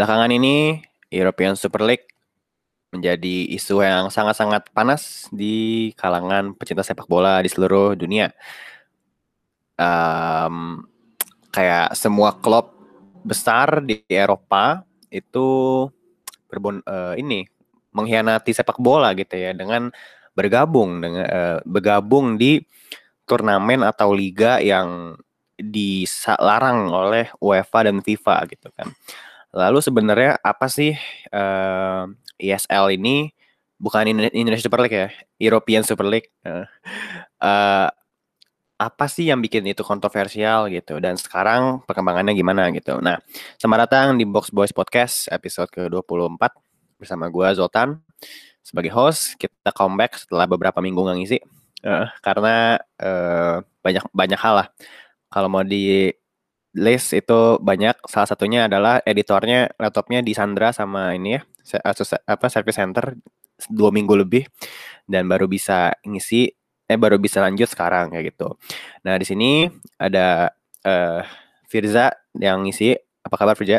Belakangan ini European Super League menjadi isu yang sangat-sangat panas di kalangan pecinta sepak bola di seluruh dunia. Um, kayak semua klub besar di Eropa itu berbon uh, ini mengkhianati sepak bola gitu ya dengan bergabung dengan uh, bergabung di turnamen atau liga yang dilarang oleh UEFA dan FIFA gitu kan. Lalu sebenarnya apa sih uh, eh, ESL ini? Bukan Indonesia Super League ya, European Super League. Uh, uh, apa sih yang bikin itu kontroversial gitu dan sekarang perkembangannya gimana gitu. Nah, selamat datang di Box Boys Podcast episode ke-24 bersama gue Zoltan sebagai host. Kita comeback setelah beberapa minggu nggak ngisi uh, karena uh, banyak banyak hal lah. Kalau mau di list itu banyak salah satunya adalah editornya laptopnya di Sandra sama ini ya apa service center dua minggu lebih dan baru bisa ngisi eh baru bisa lanjut sekarang kayak gitu. Nah di sini ada uh, Firza yang ngisi. Apa kabar Firza?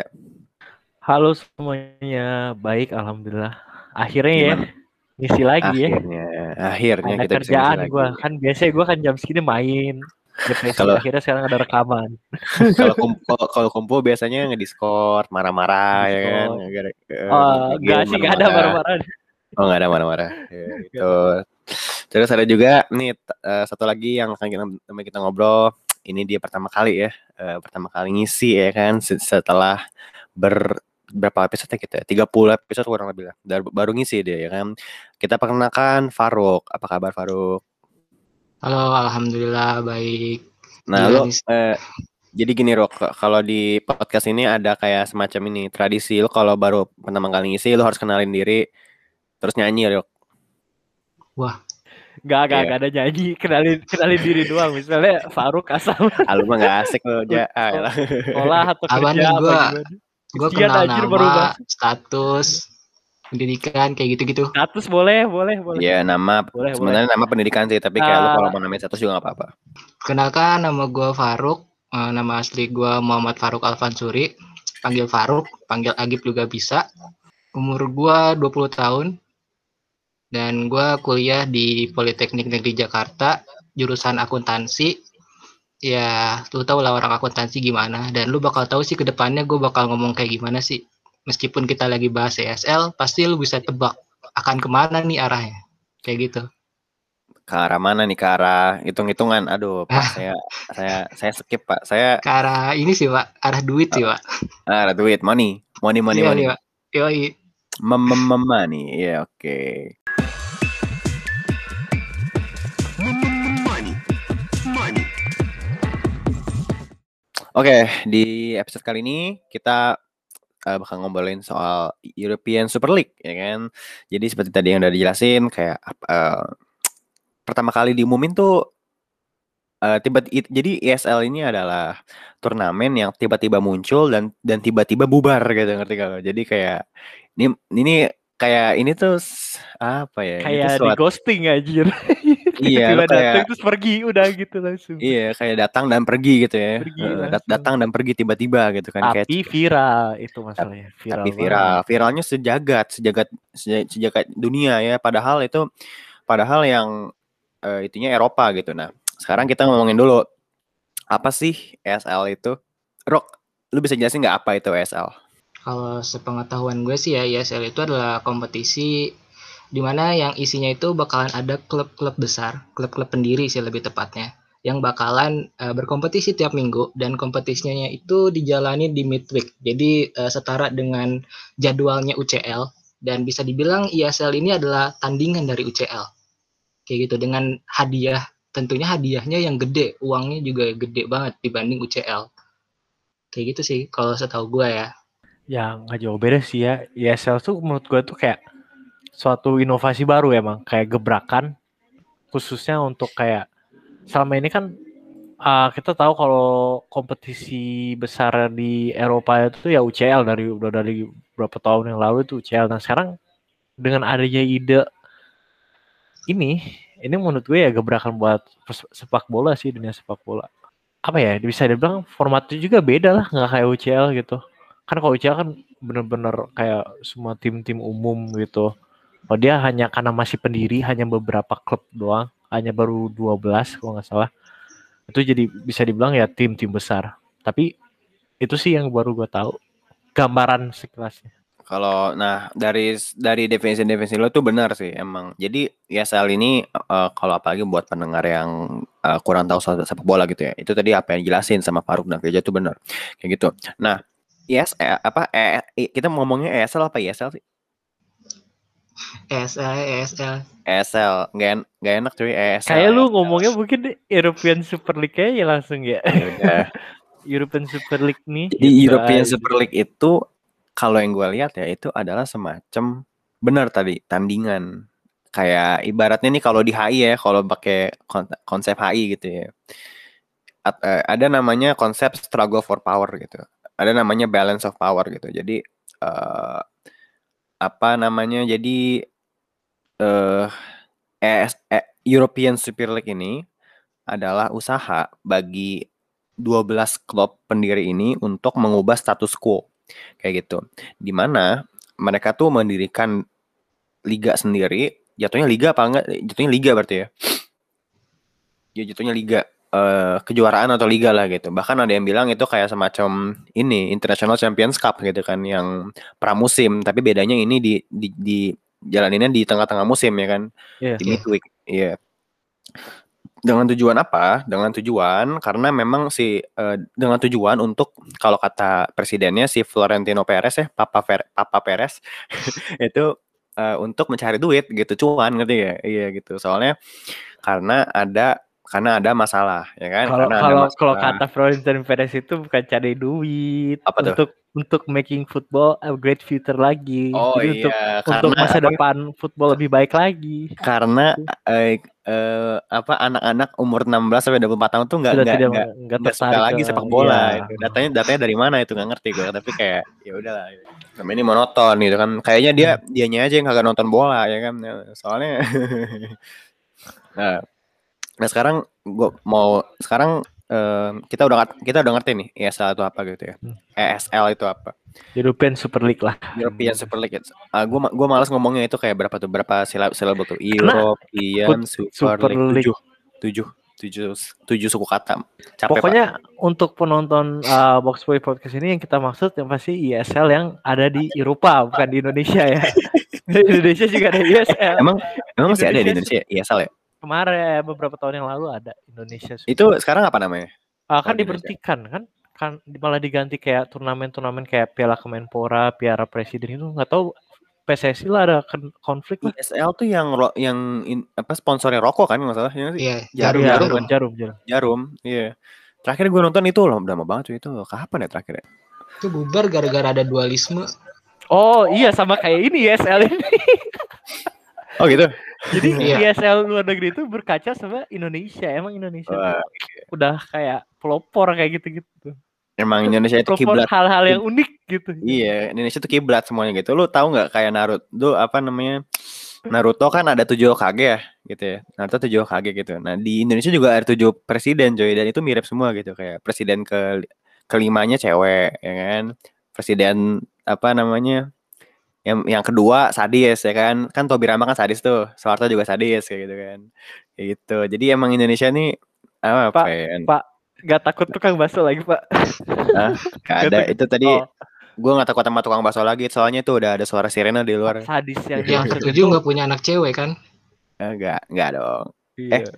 Halo semuanya, baik alhamdulillah. Akhirnya ya, Gimana? ya ngisi lagi akhirnya, ya. Akhirnya ada kita kerjaan gue kan biasanya gue kan jam segini main kalau akhirnya sekarang ada rekaman. kalau kumpul kalau kumpul biasanya ngediskord, marah-marah ya kan. Oh, enggak sih enggak ada marah-marah. Oh, enggak ada marah-marah. Ya, gitu. Terus ada juga nih uh, satu lagi yang akan kita kita ngobrol. Ini dia pertama kali ya, uh, pertama kali ngisi ya kan setelah ber berapa episode kita ya? 30 episode kurang lebih lah. Baru ngisi dia ya kan. Kita perkenalkan Faruk. Apa kabar Faruk? Halo, alhamdulillah baik. Nah, lo eh, jadi gini Rok, kalau di podcast ini ada kayak semacam ini tradisi lo kalau baru pertama kali ngisi lo harus kenalin diri terus nyanyi Rok. Wah, Gak, gak, yeah. gak ada nyanyi, kenalin kenalin diri doang. Misalnya Faruk asal. Ah, lu mah gak asik lo, ja. Ah, Sekolah atau kerja gua, apa Gue kenal nama, status, pendidikan kayak gitu-gitu. Status boleh, boleh, boleh. Iya, nama boleh, sebenarnya boleh. nama pendidikan sih, tapi kayak uh, lu ah. kalau mau namain status juga gak apa-apa. Kenalkan nama gue Faruk, uh, nama asli gue Muhammad Faruk Alfansuri, panggil Faruk, panggil Agib juga bisa. Umur gue 20 tahun, dan gue kuliah di Politeknik Negeri Jakarta, jurusan akuntansi. Ya, lu tau lah orang akuntansi gimana, dan lu bakal tahu sih ke depannya gue bakal ngomong kayak gimana sih meskipun kita lagi bahas ESL, pasti lu bisa tebak akan ke mana nih arahnya. Kayak gitu. Ke arah mana nih? Ke arah hitung-hitungan. Aduh, Pak, saya saya saya skip, Pak. Saya ke arah ini sih, Pak. Arah duit sih, Pak. Arah duit, money. Money, money, iya, money. Iya, Yoi. Mem mem money. Ya, yeah, oke. Okay. Oke, okay, di episode kali ini kita uh, bakal ngobrolin soal European Super League ya kan. Jadi seperti tadi yang udah dijelasin kayak uh, pertama kali diumumin tuh uh, tiba jadi ESL ini adalah turnamen yang tiba-tiba muncul dan dan tiba-tiba bubar gitu ngerti kalau. Jadi kayak ini ini kayak ini tuh apa ya? Kayak di ghosting anjir. iya tiba kayak, datang terus pergi udah gitu langsung. Iya kayak datang dan pergi gitu ya. Pergi uh, datang dan pergi tiba-tiba gitu kan tapi kayak, viral itu masalahnya viral tapi viral. Banget. viralnya sejagat sejagat sejagat dunia ya. Padahal itu padahal yang uh, itunya Eropa gitu. Nah sekarang kita ngomongin dulu apa sih ESL itu? Rok lu bisa jelasin nggak apa itu ESL kalau sepengetahuan gue sih ya ESL itu adalah kompetisi di mana yang isinya itu bakalan ada klub-klub besar, klub-klub pendiri sih lebih tepatnya, yang bakalan uh, berkompetisi tiap minggu dan kompetisinya itu dijalani di midweek. Jadi uh, setara dengan jadwalnya UCL dan bisa dibilang ISL ini adalah tandingan dari UCL. Kayak gitu dengan hadiah, tentunya hadiahnya yang gede, uangnya juga gede banget dibanding UCL. Kayak gitu sih kalau setahu gue ya. Ya nggak jauh beda sih ya. ISL tuh menurut gue tuh kayak suatu inovasi baru emang kayak gebrakan khususnya untuk kayak selama ini kan uh, kita tahu kalau kompetisi besar di Eropa itu ya UCL dari udah dari berapa tahun yang lalu itu UCL. Nah sekarang dengan adanya ide ini, ini menurut gue ya gebrakan buat sepak bola sih dunia sepak bola. Apa ya bisa dibilang formatnya juga beda lah nggak kayak UCL gitu. kan kalau UCL kan bener-bener kayak semua tim-tim umum gitu. Oh dia hanya karena masih pendiri hanya beberapa klub doang, hanya baru 12 kalau nggak salah. Itu jadi bisa dibilang ya tim-tim besar. Tapi itu sih yang baru gue tahu gambaran sekelasnya. Kalau nah dari dari definisi-definisi lo tuh benar sih emang. Jadi ESL ini uh, kalau apalagi buat pendengar yang uh, kurang tahu soal sepak bola gitu ya. Itu tadi apa yang jelasin sama Faruk dan Keja itu benar. Kayak gitu. Nah, yes eh, apa eh, kita ngomongnya ESL apa ESL sih? ESL, ESL. ESL, nggak en nggak enak cuy ESL. Kayak lu ngomongnya mungkin European Super League ya langsung ya. Ya. European Super League nih. Jadi gitu European aja. Super League itu kalau yang gue lihat ya itu adalah semacam benar tadi tandingan kayak ibaratnya nih kalau di HI ya kalau pakai kon- konsep HI gitu ya At- eh, ada namanya konsep struggle for power gitu ada namanya balance of power gitu jadi eh, apa namanya jadi eh ES eh, European Super League ini adalah usaha bagi 12 klub pendiri ini untuk mengubah status quo kayak gitu. Di mana mereka tuh mendirikan liga sendiri, jatuhnya liga apa enggak? Jatuhnya liga berarti ya. Ya jatuhnya liga eh, kejuaraan atau liga lah gitu. Bahkan ada yang bilang itu kayak semacam ini International Champions Cup gitu kan yang pramusim, tapi bedanya ini di di, di jalaninnya di tengah-tengah musim ya kan Iya. di midweek. Iya. Dengan tujuan apa? Dengan tujuan karena memang si eh, dengan tujuan untuk kalau kata presidennya si Florentino Perez ya, Papa Fer- Papa Perez itu eh, untuk mencari duit gitu, cuan ngerti ya? Iya gitu. Soalnya karena ada karena ada masalah ya kan? Kalau karena ada kalau kalau kata Florentino Perez itu bukan cari duit Apa tuh? untuk untuk making football a great future lagi. Oh Jadi untuk iya, untuk karena masa apa? depan football lebih baik lagi. karena eh, eh, apa anak-anak umur 16 sampai 24 tahun tuh nggak nggak nggak suka tertarik lagi sepak bola iya. itu. datanya datanya dari mana itu nggak ngerti gue tapi kayak ya udahlah sama ini monoton gitu kan kayaknya dia Hmm. dianya aja yang kagak nonton bola ya kan soalnya nah nah sekarang gue mau sekarang eh, kita udah kita udah ngerti nih ESL itu apa gitu ya Hmm. ESL itu apa European Super League lah. European Super League ah gue gue malas ngomongnya itu kayak berapa tuh berapa silab silabel tuh European Super, Super League League. tujuh tujuh tujuh tujuh suku kata capek Pokoknya untuk penonton uh, Box Boy Podcast ini yang kita maksud yang pasti ESL yang ada di Eropa bukan di Indonesia ya. di Indonesia juga ada ESL. Pak. emang emang masih ada di Indonesia Indonesia ESL ya Kemarin beberapa tahun yang lalu ada Indonesia. itu sekarang apa namanya Oh, kan di diberhentikan kan kan malah diganti kayak turnamen-turnamen kayak Piala Kemenpora, Piala Presiden itu nggak tahu PSSI lah ada kon- konflik lah. Tuh yang ro- yang in- apa sponsornya rokok kan nggak salah ya? Iya, Jarum, Iya, jarum, jarum, jarum, jarum. jarum iya terakhir gue nonton itu loh udah lama banget cuy itu kapan ya terakhir ya? Itu bubar gara-gara ada dualisme. Oh iya sama kayak ini ESL ini. oh gitu Jadi Iya. ESL luar negeri itu berkaca sama Indonesia. Emang Indonesia Wah, udah kayak pelopor kayak gitu-gitu. emang Indonesia itu kiblat hal-hal yang unik gitu. Iya, Indonesia tuh kiblat semuanya gitu. Lu tahu nggak kayak Naruto, tuh apa namanya? Naruto kan ada tujuh Hokage ya, gitu ya. Naruto tujuh Hokage gitu. Nah di Indonesia juga ada tujuh presiden coy, dan itu mirip semua gitu. Kayak presiden ke kelimanya cewek, ya kan? Presiden apa namanya? Yang yang kedua sadis ya kan? Kan Tobi Rama kan sadis tuh, Soeharto juga sadis kayak gitu kan. Kayak gitu. Jadi emang Indonesia nih apa, Pak, ya? Pak, gak takut tukang bakso lagi pak? Gak ada. Itu tadi Oh, gue nggak takut sama tukang bakso lagi, soalnya tuh udah ada suara sirena di luar. sadis yang Yang itu- nggak punya anak cewek kan? Enggak, enggak dong. Iya.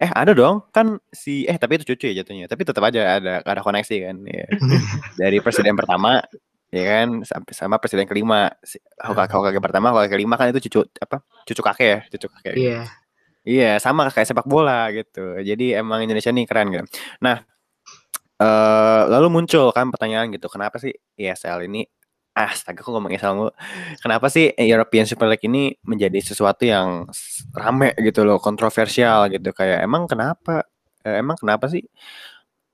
Eh ada dong, kan si eh tapi itu cucu ya jatuhnya. Tapi tetap aja ada ada koneksi kan. ya. Dari presiden pertama ya kan sampai sama presiden kelima. Si, Hokage, Hokage pertama, Hokage kelima kan itu cucu apa? Cucu kakek ya, cucu kakek. Iya. Iya, sama kayak sepak bola gitu. Jadi emang Indonesia nih keren gitu. Nah, eh lalu muncul kan pertanyaan gitu, kenapa sih ESL ini astaga kok ngomong ESL mulu. Kenapa sih European Super League ini menjadi sesuatu yang rame gitu loh, kontroversial gitu kayak emang kenapa eh, emang kenapa sih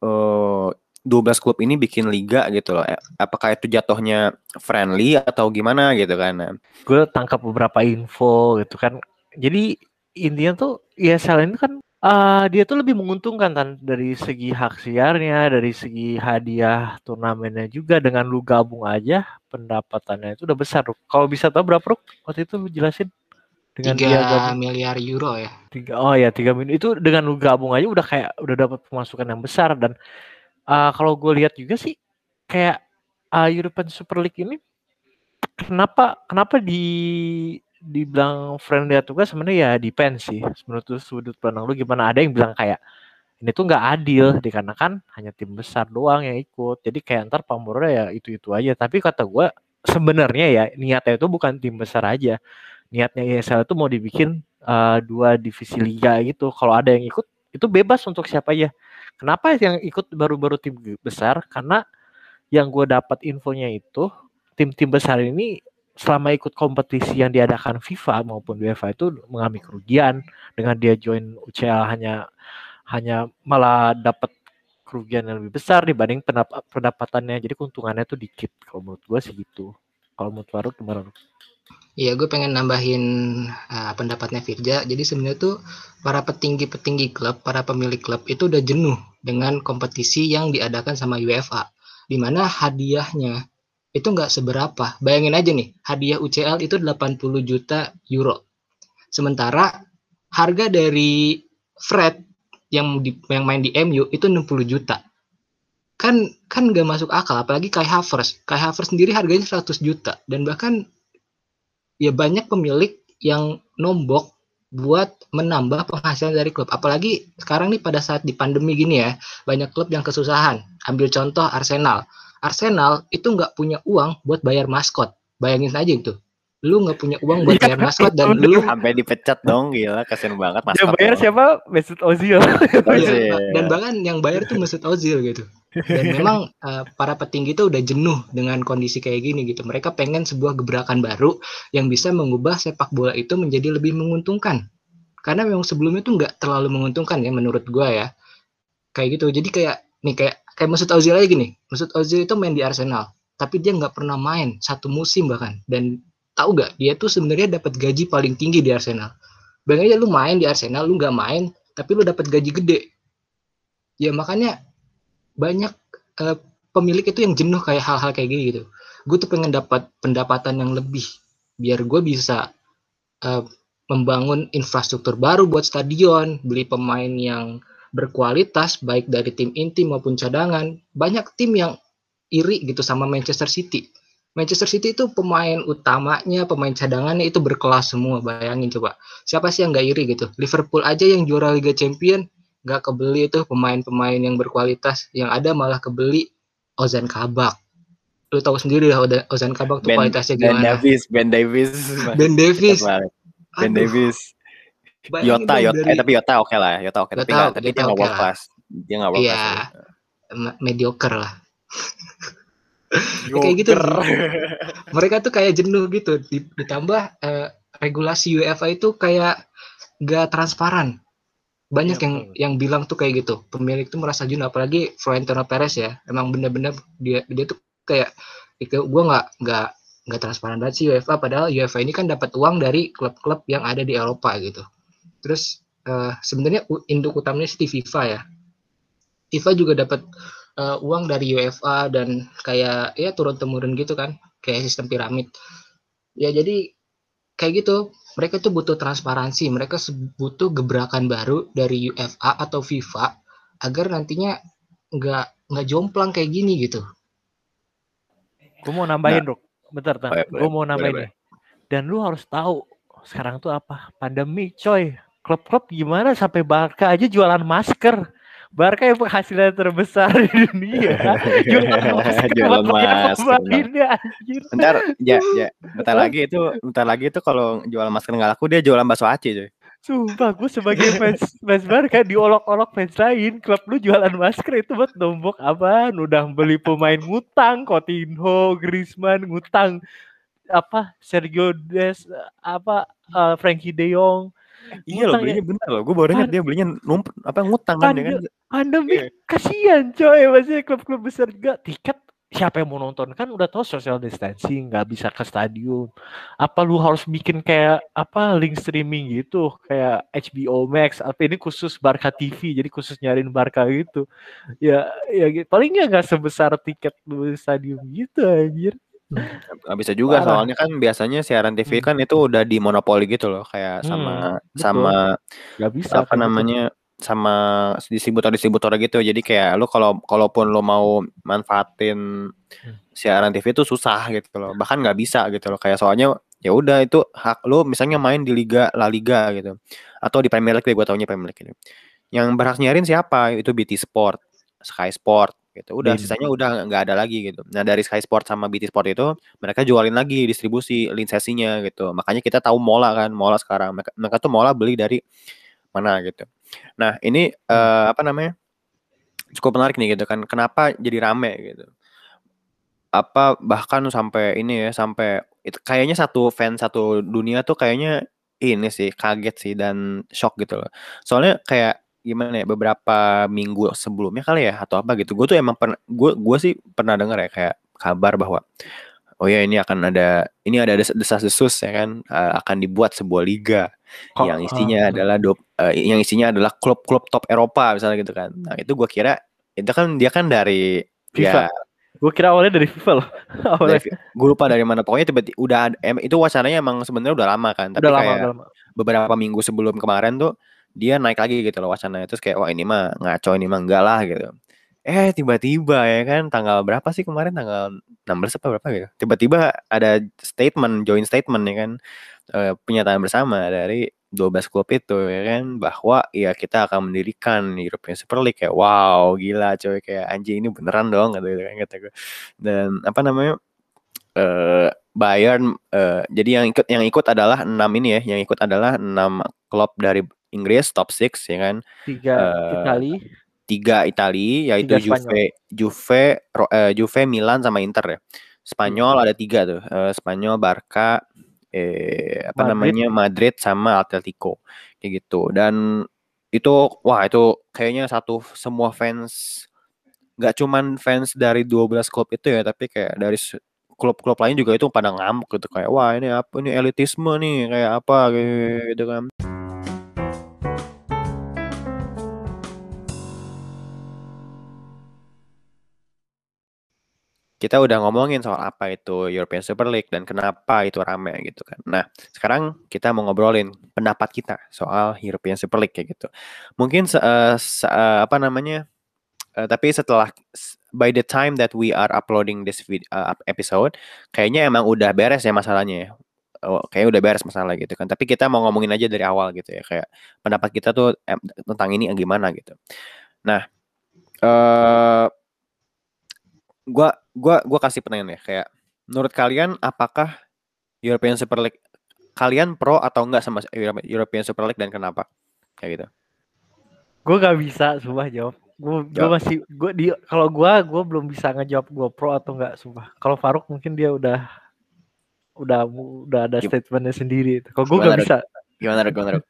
eh 12 klub ini bikin liga gitu loh. Eh, Apakah itu jatuhnya friendly atau gimana gitu kan. Nah, gue tangkap beberapa info gitu kan. Jadi intinya tuh ESL ini kan Uh, dia tuh lebih menguntungkan kan dari segi hak siarnya, dari segi hadiah turnamennya juga dengan lu gabung aja pendapatannya itu udah besar. Kalau bisa tahu berapa Ruk? Waktu itu lu jelasin dengan 3 dia gabung. miliar euro ya. Tiga, oh ya tiga miliar itu dengan lu gabung aja udah kayak udah dapat pemasukan yang besar dan uh, kalau gue lihat juga sih kayak uh, European Super League ini kenapa kenapa di dibilang friendly atau enggak sebenarnya ya depend sih. Menurut sudut pandang lu gimana? Ada yang bilang kayak ini tuh nggak adil dikarenakan hanya tim besar doang yang ikut. Jadi kayak ntar pamornya ya itu itu aja. Tapi kata gue sebenarnya ya niatnya itu bukan tim besar aja. Niatnya ESL itu mau dibikin uh, dua divisi liga gitu. Kalau ada yang ikut itu bebas untuk siapa aja kenapa yang ikut baru-baru tim besar? Karena yang gue dapat infonya itu tim-tim besar ini selama ikut kompetisi yang diadakan FIFA maupun UEFA itu mengalami kerugian. Dengan dia join UCL hanya hanya malah dapat kerugian yang lebih besar dibanding pendapatannya. Jadi keuntungannya itu dikit. Kalau menurut gue sih gitu. Kalau menurut Faruk gimana Iya, gue pengen nambahin uh, pendapatnya Firja. Jadi sebenarnya tuh para petinggi-petinggi klub, para pemilik klub itu udah jenuh dengan kompetisi yang diadakan sama UEFA. Di mana hadiahnya itu nggak seberapa. Bayangin aja nih, hadiah UCL itu 80 juta euro. Sementara harga dari Fred yang di, yang main di MU itu 60 juta. Kan kan nggak masuk akal apalagi Kai Havertz. Kai Havertz sendiri harganya 100 juta dan bahkan ya banyak pemilik yang nombok buat menambah penghasilan dari klub. Apalagi sekarang nih pada saat di pandemi gini ya, banyak klub yang kesusahan. Ambil contoh Arsenal Arsenal itu nggak punya uang buat bayar maskot. Bayangin aja itu. Lu nggak punya uang buat bayar maskot dan lu sampai dipecat dong, gila kasian banget maskot. Yang bayar siapa? Mesut Ozil. ya, dan bahkan yang bayar tuh Mesut Ozil gitu. Dan memang uh, para petinggi itu udah jenuh dengan kondisi kayak gini gitu. Mereka pengen sebuah gebrakan baru yang bisa mengubah sepak bola itu menjadi lebih menguntungkan. Karena memang sebelumnya tuh nggak terlalu menguntungkan ya menurut gua ya. Kayak gitu. Jadi kayak nih kayak kayak Mesut Ozil aja gini Mesut Ozil itu main di Arsenal tapi dia nggak pernah main satu musim bahkan dan tahu gak dia tuh sebenarnya dapat gaji paling tinggi di Arsenal bayangin aja lu main di Arsenal lu nggak main tapi lu dapat gaji gede ya makanya banyak uh, pemilik itu yang jenuh kayak hal-hal kayak gini gitu gue tuh pengen dapat pendapatan yang lebih biar gue bisa uh, membangun infrastruktur baru buat stadion beli pemain yang berkualitas baik dari tim inti maupun cadangan. Banyak tim yang iri gitu sama Manchester City. Manchester City itu pemain utamanya, pemain cadangannya itu berkelas semua. Bayangin coba. Siapa sih yang nggak iri gitu? Liverpool aja yang juara Liga Champion nggak kebeli itu pemain-pemain yang berkualitas. Yang ada malah kebeli Ozan Kabak. Lu tahu sendiri lah Ozan Kabak tuh ben, kualitasnya gimana. Ben Davis, Ben Davis. Ben Davis. Ben Davis. Yota, Yota, eh, tapi Yota oke okay lah, Yota oke, okay. tapi nggak, tapi dia nggak world class, dia nggak world class. Iya, mediocre lah. kayak gitu. Mereka tuh kayak jenuh gitu. Ditambah uh, regulasi UEFA itu kayak gak transparan. Banyak ya, yang betul. yang bilang tuh kayak gitu. Pemilik tuh merasa jenuh, apalagi Florentino Perez ya. Emang bener-bener dia dia tuh kayak gue nggak nggak nggak transparan banget sih UEFA padahal UEFA ini kan dapat uang dari klub-klub yang ada di Eropa gitu Terus uh, sebenarnya induk utamanya sih di FIFA ya. FIFA juga dapat uh, uang dari UEFA dan kayak ya turun temurun gitu kan, kayak sistem piramid. Ya jadi kayak gitu. Mereka tuh butuh transparansi, mereka butuh gebrakan baru dari UEFA atau FIFA agar nantinya nggak nggak jomplang kayak gini gitu. Gue mau nambahin, nah, Bentar, bentar. Gue mau nambahin boleh, Dan lu harus tahu sekarang tuh apa? Pandemi, coy klub-klub gimana sampai Barca aja jualan masker. Barca yang penghasilan terbesar di dunia. jualan masker. Bentar, ya, ya. Bentar lagi itu, bentar lagi itu kalau jualan masker nggak laku dia jualan bakso aci, coy. Sumpah, gue sebagai fans, fans Barca diolok-olok fans lain, klub lu jualan masker itu buat nombok apa? Udah beli pemain ngutang, Coutinho, Griezmann ngutang, apa Sergio Des, apa uh, Frankie De Jong, Iya loh belinya ya. bener loh. Gue baru ingat dia belinya numpet apa ngutang kan dengan pandemi yeah. kasihan coy maksudnya klub-klub besar juga tiket siapa yang mau nonton kan udah tahu social distancing nggak bisa ke stadion apa lu harus bikin kayak apa link streaming gitu kayak HBO Max apa ini khusus Barca TV jadi khusus nyariin Barca gitu ya ya gitu. paling nggak sebesar tiket lu di stadion gitu anjir Nggak bisa juga Parah. soalnya kan biasanya siaran TV Hmm. kan itu udah dimonopoli gitu loh kayak sama betul. sama nggak bisa apa gitu. namanya sama distributor-distributor gitu. Jadi kayak lu kalau kalaupun lu mau manfaatin siaran TV itu susah gitu loh. Bahkan nggak bisa gitu loh. Kayak soalnya ya udah itu hak lu misalnya main di Liga La Liga gitu atau di Premier League gue taunya Premier League ini. Yang berhak nyiarin siapa? Itu BT Sport, Sky Sport gitu. Udah Beda. sisanya udah nggak ada lagi gitu. Nah, dari Sky Sport sama BT Sport itu mereka jualin lagi distribusi lisensinya gitu. Makanya kita tahu Mola kan, Mola sekarang. Mereka, mereka tuh Mola beli dari mana gitu. Nah, ini eh, apa namanya? Cukup menarik nih gitu kan. Kenapa jadi rame gitu. Apa bahkan sampai ini ya, sampai itu kayaknya satu fans satu dunia tuh kayaknya ini sih kaget sih dan shock gitu loh. Soalnya kayak gimana ya beberapa minggu sebelumnya kali ya atau apa gitu. Gue tuh emang pernah gue gue sih pernah dengar ya kayak kabar bahwa oh ya ini akan ada ini ada des- desas-desus ya kan eh, akan dibuat sebuah liga Kok- yang isinya ah, adalah dop, eh, yang isinya adalah klub-klub top Eropa misalnya gitu kan. Nah, itu gue kira itu kan dia kan dari FIFA. ya gue kira awalnya dari FIFA loh awalnya gue lupa dari mana pokoknya tiba-tiba udah em, itu wacananya emang sebenarnya udah lama kan tapi udah lama kayak udah lama beberapa minggu sebelum kemarin tuh dia naik lagi gitu loh wacananya terus kayak wah ini mah ngaco ini mah enggak lah gitu. Eh tiba-tiba ya kan tanggal berapa sih kemarin? Tanggal 16 apa berapa gitu. Tiba-tiba ada statement joint statement ya kan eh, pernyataan bersama dari 12 klub itu ya kan bahwa ya kita akan mendirikan European Super League kayak wow gila coy kayak anjing ini beneran dong gitu kan kata gue dan apa namanya eh Bayern eh, jadi yang ikut yang ikut adalah enam ini ya yang ikut adalah enam klub dari Inggris top 6 ya kan? Tiga Eh, Itali. tiga Itali yaitu Tiga Juve Juve Ro- eh, Juve Milan sama Inter ya. Spanyol ada tiga tuh eh, Spanyol Barca eh apa Madrid. namanya Madrid sama Atletico kayak gitu. Dan itu wah itu kayaknya satu semua fans nggak cuman fans dari 12 klub itu ya tapi kayak dari klub-klub lain juga itu pada ngamuk gitu kayak wah ini apa ini elitisme nih kayak apa gitu kan kita udah ngomongin soal apa itu European Super League dan kenapa itu rame gitu kan. Nah, sekarang kita mau ngobrolin pendapat kita soal European Super League kayak gitu. Mungkin eh, se- eh, apa namanya? eh, tapi setelah by the time that we are uploading this vid- eh, episode, kayaknya emang udah beres ya masalahnya ya. Oh, kayaknya udah beres masalah gitu kan. Tapi kita mau ngomongin aja dari awal gitu ya kayak pendapat kita tuh em, tentang ini gimana gitu. Nah, eh gua gua gua kasih pertanyaan ya kayak menurut kalian apakah European Super League kalian pro atau enggak sama Euro- European Super League dan kenapa? Kayak gitu. Gue gak bisa sumpah jawab gue masih gue di kalau gue gue belum bisa ngejawab gue pro atau enggak sumpah. Kalau Faruk mungkin dia udah udah udah ada statementnya sendiri. Kalau gue gak bisa. Gimana Ruk? gimana Ruk?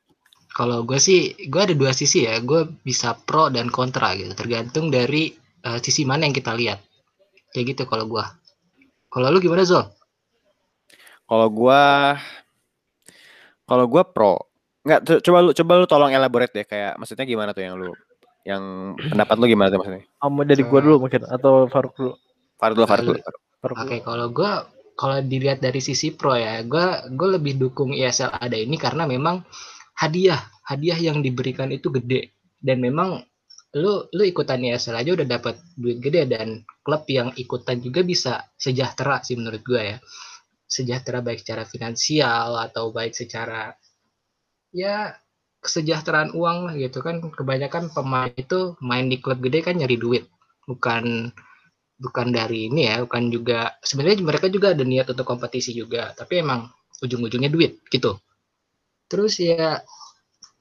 Kalau gue sih, gue ada dua sisi ya. Gue bisa pro dan kontra gitu, tergantung dari eh, sisi mana yang kita lihat. Kayak gitu kalau gue. Kalau lu gimana Zul? kalau gua kalau gua pro nggak co- coba lu coba lu tolong elaborate deh kayak maksudnya gimana tuh yang lu yang pendapat lu gimana tuh maksudnya Oh, mau dari gue dulu mungkin atau Faruk dulu Faruk dulu Faruk dulu Oke, dulu. kalau gue kalau dilihat dari sisi pro ya, gue gue lebih dukung ESL ada ini karena memang hadiah hadiah yang diberikan itu gede dan memang lu lu ikutan ESL aja udah dapat duit gede dan klub yang ikutan juga bisa sejahtera sih menurut gue ya. Sejahtera baik secara finansial atau baik secara ya kesejahteraan uang lah gitu kan. Kebanyakan pemain itu main di klub gede kan nyari duit. Bukan bukan dari ini ya bukan juga sebenarnya mereka juga ada niat untuk kompetisi juga tapi emang ujung-ujungnya duit gitu. Terus ya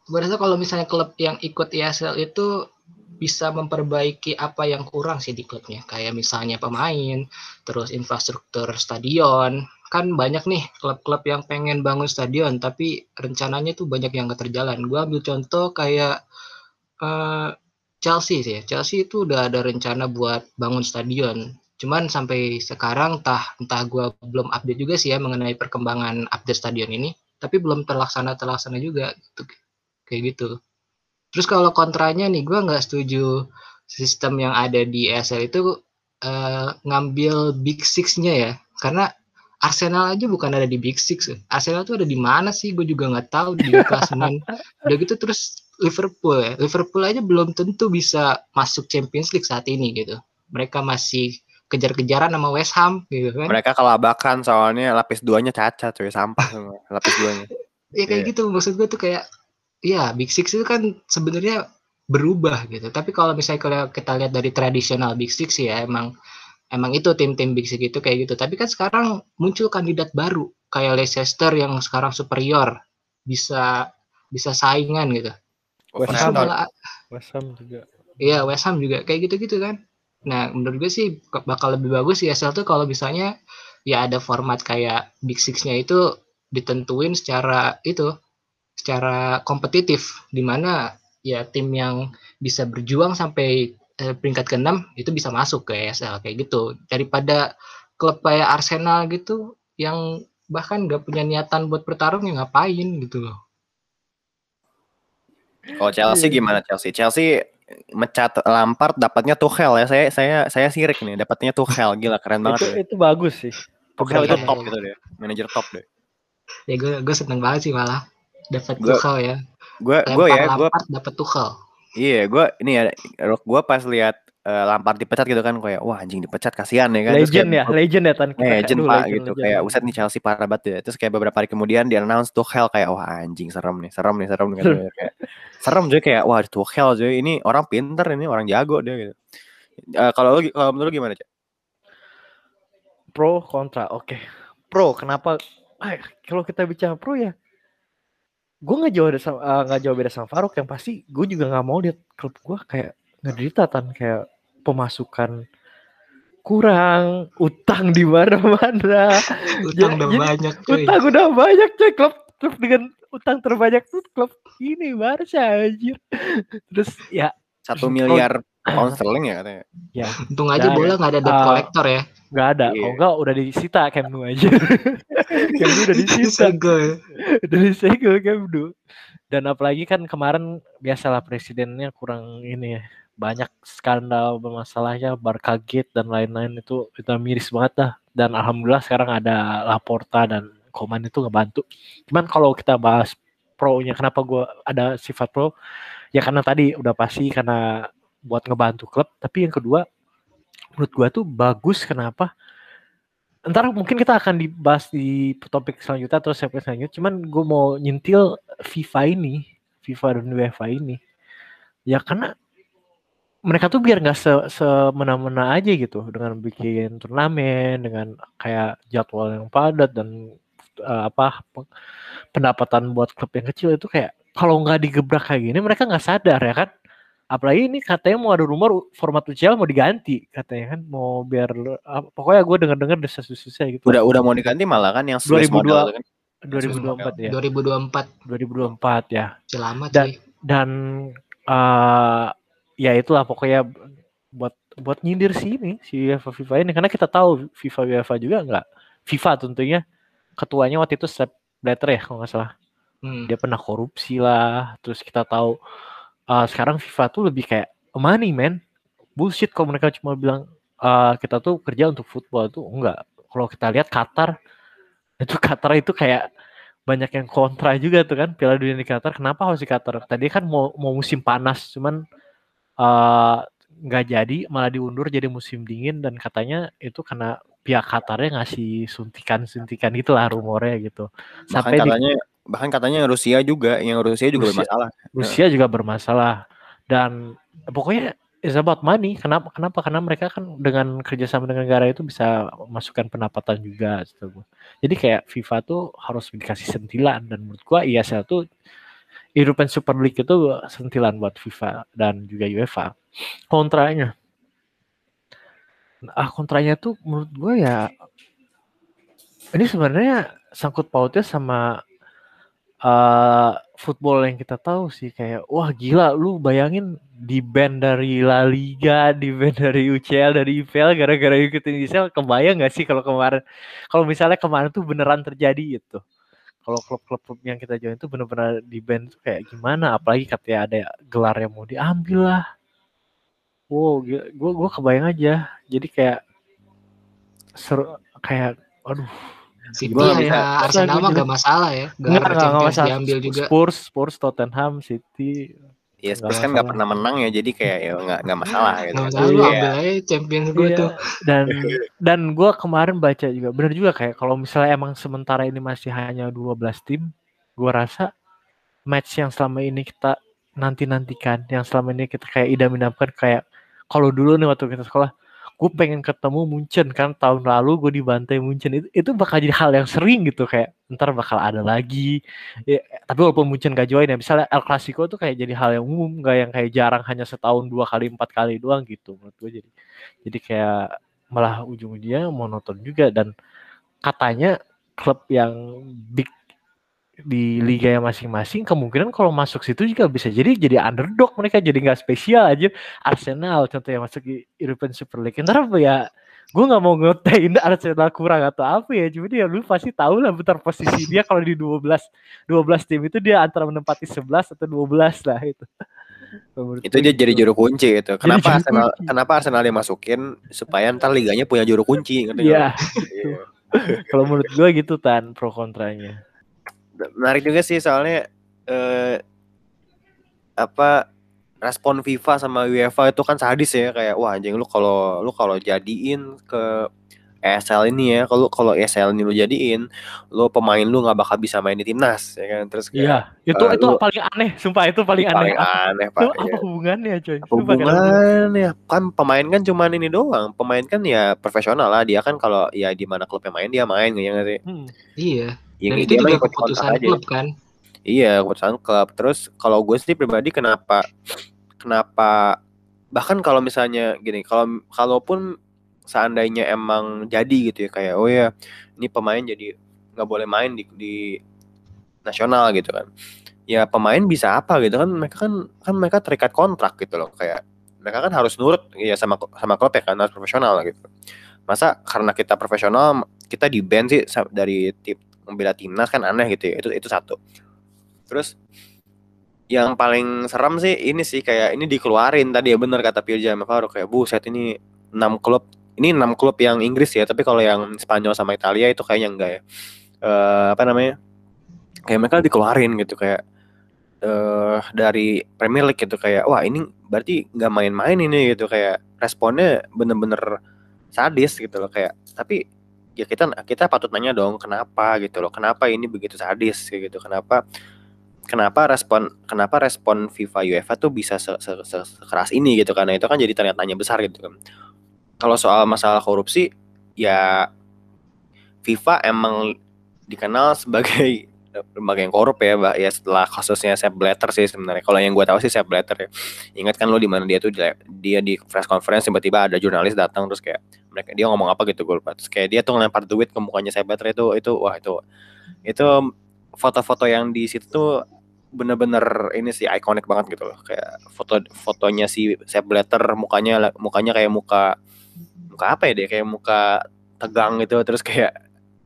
gue rasa kalau misalnya klub yang ikut ESL itu bisa memperbaiki apa yang kurang sih di klubnya kayak misalnya pemain terus infrastruktur stadion kan banyak nih klub-klub yang pengen bangun stadion tapi rencananya tuh banyak yang gak terjalan gue ambil contoh kayak eh, Chelsea sih. Chelsea itu udah ada rencana buat bangun stadion Cuman sampai sekarang entah entah gue belum update juga sih ya mengenai perkembangan update stadion ini, tapi belum terlaksana terlaksana juga gitu. Kayak gitu. Terus kalau kontranya nih gue nggak setuju sistem yang ada di ESL itu uh, ngambil Big Six-nya ya, karena Arsenal aja bukan ada di Big Six. Arsenal tuh ada di mana sih? Gue juga nggak tahu di klasemen. Udah gitu terus Liverpool ya. Liverpool aja belum tentu bisa masuk Champions League saat ini gitu. Mereka masih kejar-kejaran sama West Ham gitu kan. Mereka kelabakan soalnya lapis duanya cacat cuy sampah semua lapis duanya. ya kayak yeah. gitu maksud gue tuh kayak ya Big Six itu kan sebenarnya berubah gitu. Tapi kalau misalnya kalau kita lihat dari tradisional Big Six ya emang emang itu tim-tim Big Six itu kayak gitu. Tapi kan sekarang muncul kandidat baru kayak Leicester yang sekarang superior bisa bisa saingan gitu. West Ham, West Ham juga. Iya West Ham juga kayak gitu-gitu kan. Nah, menurut gue sih bakal lebih bagus ya ESL tuh kalau misalnya ya ada format kayak Big Six-nya itu ditentuin secara itu secara kompetitif di mana ya tim yang bisa berjuang sampai eh, peringkat ke-6 itu bisa masuk ke ESL kayak gitu. Daripada klub kayak Arsenal gitu yang bahkan gak punya niatan buat bertarung ya ngapain gitu loh. Kalau Chelsea gimana Chelsea? Chelsea mecat Lampard dapatnya Tuchel ya. Saya saya saya sirik nih dapatnya Tuchel gila keren banget. Itu ya. itu bagus sih. Tuchel itu top gitu deh. Manajer top deh. Ya gue gue seneng banget sih malah dapat Tuchel ya. Gue gue ya gue dapat Tuchel. Iya, gue ini ya gue pas lihat uh, Lampard dipecat gitu kan kayak wah anjing dipecat kasihan ya kan legend kayak, ya legend ya tan kita legend pak legend, gitu legend. kayak uset nih Chelsea parah banget ya terus kayak beberapa hari kemudian dia announce Tuchel kayak wah anjing serem nih serem nih serem nih kan kayak serem juga kayak wah Tuchel jadi ini orang pinter ini orang jago dia gitu uh, kalau lu kalau menurut lu gimana cak pro kontra oke okay. pro kenapa eh, kalau kita bicara pro ya gue nggak jauh nggak uh, jauh beda sama Faruk yang pasti gue juga nggak mau lihat klub gue kayak ngederita tan kayak pemasukan kurang, utang di mana-mana. utang udah banyak, cuy. Utang udah banyak, cuy. Klub, klub dengan utang terbanyak tuh klub ini Barca anjir. Terus ya satu miliar pound sterling ya katanya. Ya. Untung aja bola nggak ada debt uh, collector ya. Nggak ada. Yeah. Kalau enggak udah disita Camp Nou aja. Camp Nou udah disita. Udah disegel Camp Nou. Dan apalagi kan kemarin biasalah presidennya kurang ini ya banyak skandal bermasalahnya Barca Gate dan lain-lain itu kita miris banget dah dan alhamdulillah sekarang ada Laporta dan Koman itu ngebantu cuman kalau kita bahas pro-nya kenapa gue ada sifat pro ya karena tadi udah pasti karena buat ngebantu klub tapi yang kedua menurut gue tuh bagus kenapa? Ntar mungkin kita akan dibahas di topik selanjutnya atau segmen selanjutnya cuman gue mau nyentil FIFA ini FIFA dan UEFA ini. Ya karena mereka tuh biar nggak se semena-mena aja gitu dengan bikin turnamen dengan kayak jadwal yang padat dan uh, apa pendapatan buat klub yang kecil itu kayak kalau nggak digebrak kayak gini mereka nggak sadar ya kan apalagi ini katanya mau ada rumor format UCL mau diganti katanya kan. Mau biar uh, pokoknya gue dengar dengar desas susah gitu. Udah udah mau diganti malah kan yang 2002 model, kan? 2024 ya. 2024 2024 ya. Selamat dan, dan uh, ya itulah pokoknya buat buat nyindir sih ini si UEFA FIFA ini. Karena kita tahu FIFA UEFA juga nggak FIFA tentunya ketuanya waktu itu Sepp Blatter ya kalau nggak salah. Hmm. dia pernah korupsi lah terus kita tahu uh, sekarang FIFA tuh lebih kayak money man. Bullshit kalau mereka cuma bilang uh, kita tuh kerja untuk football tuh enggak. Kalau kita lihat Qatar itu Qatar itu kayak banyak yang kontra juga tuh kan Piala Dunia di Qatar. Kenapa harus di Qatar? Tadi kan mau mau musim panas cuman Eh, nggak uh, jadi malah diundur jadi musim dingin dan katanya itu karena pihak Qatarnya ngasih suntikan-suntikan gitulah rumornya gitu. Sampai bahkan katanya di, bahkan katanya Rusia juga yang Rusia juga Rusia, bermasalah. Rusia juga bermasalah dan pokoknya is about money. Kenapa? Kenapa? Karena mereka kan dengan kerjasama dengan negara itu bisa masukkan pendapatan juga. Gitu. Jadi kayak FIFA tuh harus dikasih sentilan dan menurut gua ISL tuh European Super League itu sentilan buat FIFA dan juga UEFA. Kontranya, ah kontranya tuh menurut gue ya ini sebenarnya sangkut pautnya sama eh football yang kita tahu sih kayak wah gila lu bayangin di band dari La Liga, di band dari UCL, dari IPL gara-gara ikutin UCL kebayang gak sih kalau kemarin kalau misalnya kemarin tuh beneran terjadi gitu. Kalau klub-klub yang kita join itu bener-bener di band tuh kayak gimana apalagi katanya ada gelar yang mau diambil lah. Wow, gue gue kebayang aja. Jadi kayak seru kayak aduh City Gua nggak ya bisa- Arsenal Gua mah juga- gak masalah ya. Enggak, enggak Champions masalah. diambil juga. Spurs, Spurs, Tottenham, City. Ya Nggak Spurs kan nggak masalah. pernah menang ya, jadi kayak ya nggak nggak masalah gitu. Gak masalah lu Iya. ambil aja Champions gue Iya, tuh. Dan dan gue kemarin baca juga benar juga kayak kalau misalnya emang sementara ini masih hanya 12 tim, gue rasa match yang selama ini kita nanti nantikan, yang selama ini kita kayak idam-idamkan kayak kalau dulu nih waktu kita sekolah, gue pengen ketemu Munchen kan tahun lalu gue dibantai Munchen. Itu itu bakal jadi hal yang sering gitu kayak ntar bakal ada lagi. Ya, tapi walaupun Munchen gak join ya misalnya El Clasico tuh kayak jadi hal yang umum gak yang kayak jarang hanya setahun dua kali empat kali doang gitu menurut gue jadi jadi kayak malah ujung-ujungnya monoton juga. Dan katanya klub yang big di liga yang masing-masing kemungkinan kalau masuk situ juga bisa jadi jadi underdog mereka jadi nggak spesial aja Arsenal contohnya masuk di European Super League ntar apa ya gue nggak mau ngetain Arsenal kurang atau apa ya cuma ya lu pasti tahu lah bentar posisi dia kalau di 12 12 tim itu dia antara menempati 11 atau 12 lah itu Menurut Itu dia jadi gitu. juru kunci itu. Kenapa juru Arsenal kunci. kenapa Arsenal dimasukin supaya ntar liganya punya juru kunci ngerti? Iya, Iya. kalau menurut gue gitu tan pro kontranya. Menarik juga sih soalnya eh, apa respon FIFA sama UEFA itu kan sadis ya kayak wah anjing lu kalau lu kalau jadiin ke ESL ini ya kalau kalau ESL ini lu jadiin lu pemain lu nggak bakal bisa main di timnas ya kan terus kayak Iya, itu eh, itu lu- paling aneh, sumpah itu paling aneh. paling Apa, aneh itu pak apa ya. hubungannya coy? Apa hubungannya kan pemain kan cuman ini doang pemain kan ya profesional lah dia kan kalau ya di mana klubnya main dia main ya nggak sih Hmm. Iya. Ya, Dan itu juga keputusan aja. klub kan. Iya, keputusan klub. Terus kalau gue sih pribadi kenapa kenapa bahkan kalau misalnya gini, kalau kalaupun seandainya emang jadi gitu ya kayak oh ya ini pemain jadi nggak boleh main di, di nasional gitu kan. Ya pemain bisa apa gitu kan mereka kan kan mereka terikat kontrak gitu loh kayak mereka kan harus nurut ya sama sama klub ya kan harus profesional gitu. Masa karena kita profesional kita di ban sih dari tim membela timnas kan aneh gitu ya. Itu itu satu. Terus yang paling serem sih ini sih kayak ini dikeluarin tadi ya bener kata Pirja sama Faruk kayak buset ini 6 klub ini 6 klub yang Inggris ya tapi kalau yang Spanyol sama Italia itu kayaknya enggak ya Eh apa namanya kayak mereka dikeluarin gitu kayak eh dari Premier League gitu kayak wah ini berarti nggak main-main ini gitu kayak responnya bener-bener sadis gitu loh kayak tapi ya kita kita patut nanya dong kenapa gitu loh kenapa ini begitu sadis gitu kenapa kenapa respon kenapa respon FIFA UEFA tuh bisa se, se, se- sekeras ini gitu karena itu kan jadi tanya tanya besar gitu kan. Kalau soal masalah korupsi ya FIFA emang dikenal sebagai lembaga yang korup ya Mbak ya setelah kasusnya Sepp Blatter sih sebenarnya. Kalau yang gue tahu sih Sepp Blatter ya. Ingat kan lo di mana dia tuh dia di press conference tiba-tiba ada jurnalis datang terus kayak mereka dia ngomong apa gitu gue lupa. Terus kayak dia tuh ngelempar duit ke mukanya Sepp Blatter itu itu wah itu itu foto-foto yang di situ tuh bener-bener ini sih ikonik banget gitu loh. Kayak foto fotonya si Sepp Blatter mukanya mukanya kayak muka muka apa ya deh kayak muka tegang gitu terus kayak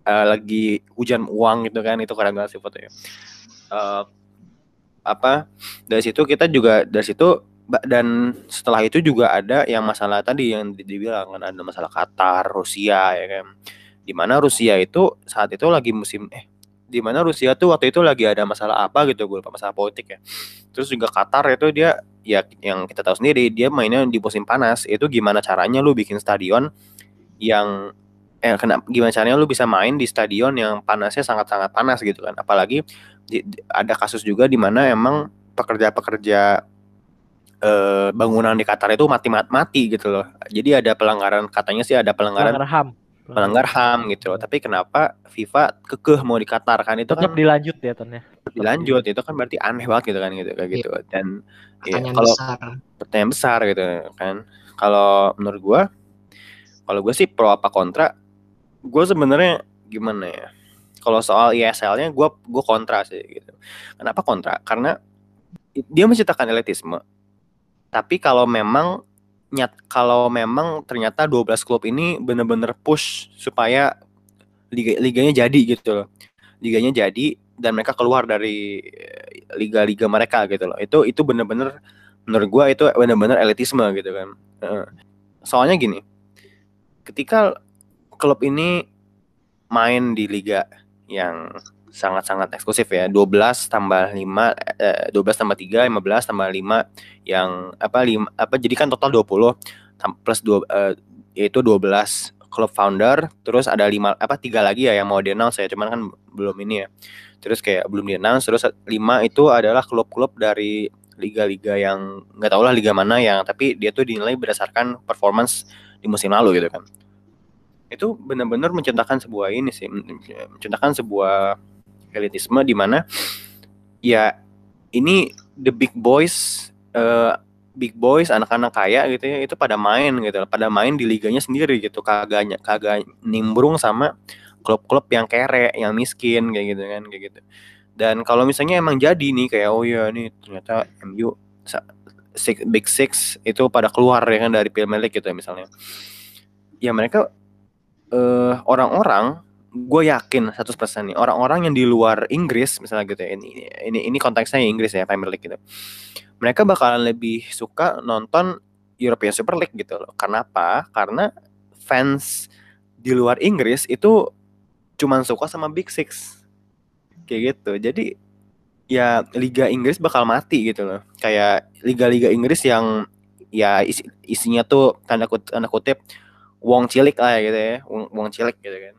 eh, lagi hujan uang gitu kan itu keren banget sih fotonya. Eh, apa dari situ kita juga dari situ dan setelah itu juga ada yang masalah tadi yang di- dibilang kan ada masalah Qatar Rusia ya kan. Di mana Rusia itu saat itu lagi musim eh di mana Rusia tuh waktu itu lagi ada masalah apa gitu gue lupa masalah politik ya. Terus juga Qatar itu dia ya yang kita tahu sendiri dia mainnya di musim panas. Itu gimana caranya lu bikin stadion yang eh kena gimana caranya lu bisa main di stadion yang panasnya sangat-sangat panas gitu kan. Apalagi di- di- ada kasus juga di mana emang pekerja-pekerja eh, bangunan di Qatar itu mati mati gitu loh jadi ada pelanggaran katanya sih ada pelanggaran Pelanggar HAM. pelanggar HAM gitu loh. Tapi kenapa FIFA kekeh mau di Qatar kan itu Tetap kan dilanjut ya ya. Tetap dilanjut itu kan berarti aneh banget gitu kan gitu kayak gitu. Dan ya, Pertanyaan kalau besar. pertanyaan besar gitu kan. Kalau menurut gua kalau gue sih pro apa kontra gue sebenarnya gimana ya kalau soal ISL-nya gue gue kontra sih gitu Kenapa kontra? Karena dia menciptakan elitisme. Tapi kalau memang nyat kalau memang ternyata 12 klub ini benar-benar push supaya liga liganya jadi gitu loh. Liganya jadi dan mereka keluar dari liga-liga mereka gitu loh. Itu itu benar-benar menurut gua itu benar-benar elitisme gitu kan. Soalnya gini, ketika klub ini main di liga yang sangat-sangat eksklusif ya. 12 tambah 5 eh, 12 tambah 3 15 tambah 5 yang apa 5 apa jadi kan total 20 plus 2 eh, yaitu 12 klub founder terus ada 5 apa tiga lagi ya yang mau di announce ya cuman kan belum ini ya. Terus kayak belum di announce terus 5 itu adalah klub-klub dari liga-liga yang nggak tau lah liga mana yang tapi dia tuh dinilai berdasarkan performance di musim lalu gitu kan itu benar-benar menciptakan sebuah ini sih menciptakan sebuah elitisme di mana ya ini the big boys uh, big boys anak-anak kaya gitu ya itu pada main gitu pada main di liganya sendiri gitu. Kagaknya kagak nimbrung sama klub-klub yang kere yang miskin kayak gitu kan kayak gitu. Dan kalau misalnya emang jadi nih kayak oh ya nih ternyata MU six, big six itu pada keluar ya kan dari Premier League gitu ya misalnya. Ya mereka uh, orang-orang gue yakin 100% nih orang-orang yang di luar Inggris misalnya gitu ya ini ini ini konteksnya Inggris ya Premier League gitu. Mereka bakalan lebih suka nonton European Super League gitu loh. Kenapa? Karena fans di luar Inggris itu cuman suka sama Big Six. Kayak gitu. Jadi ya Liga Inggris bakal mati gitu loh. Kayak liga-liga Inggris yang ya isi, isinya tuh tanda kutip, tanda kutip wong cilik lah ya gitu ya wong, wong cilik gitu kan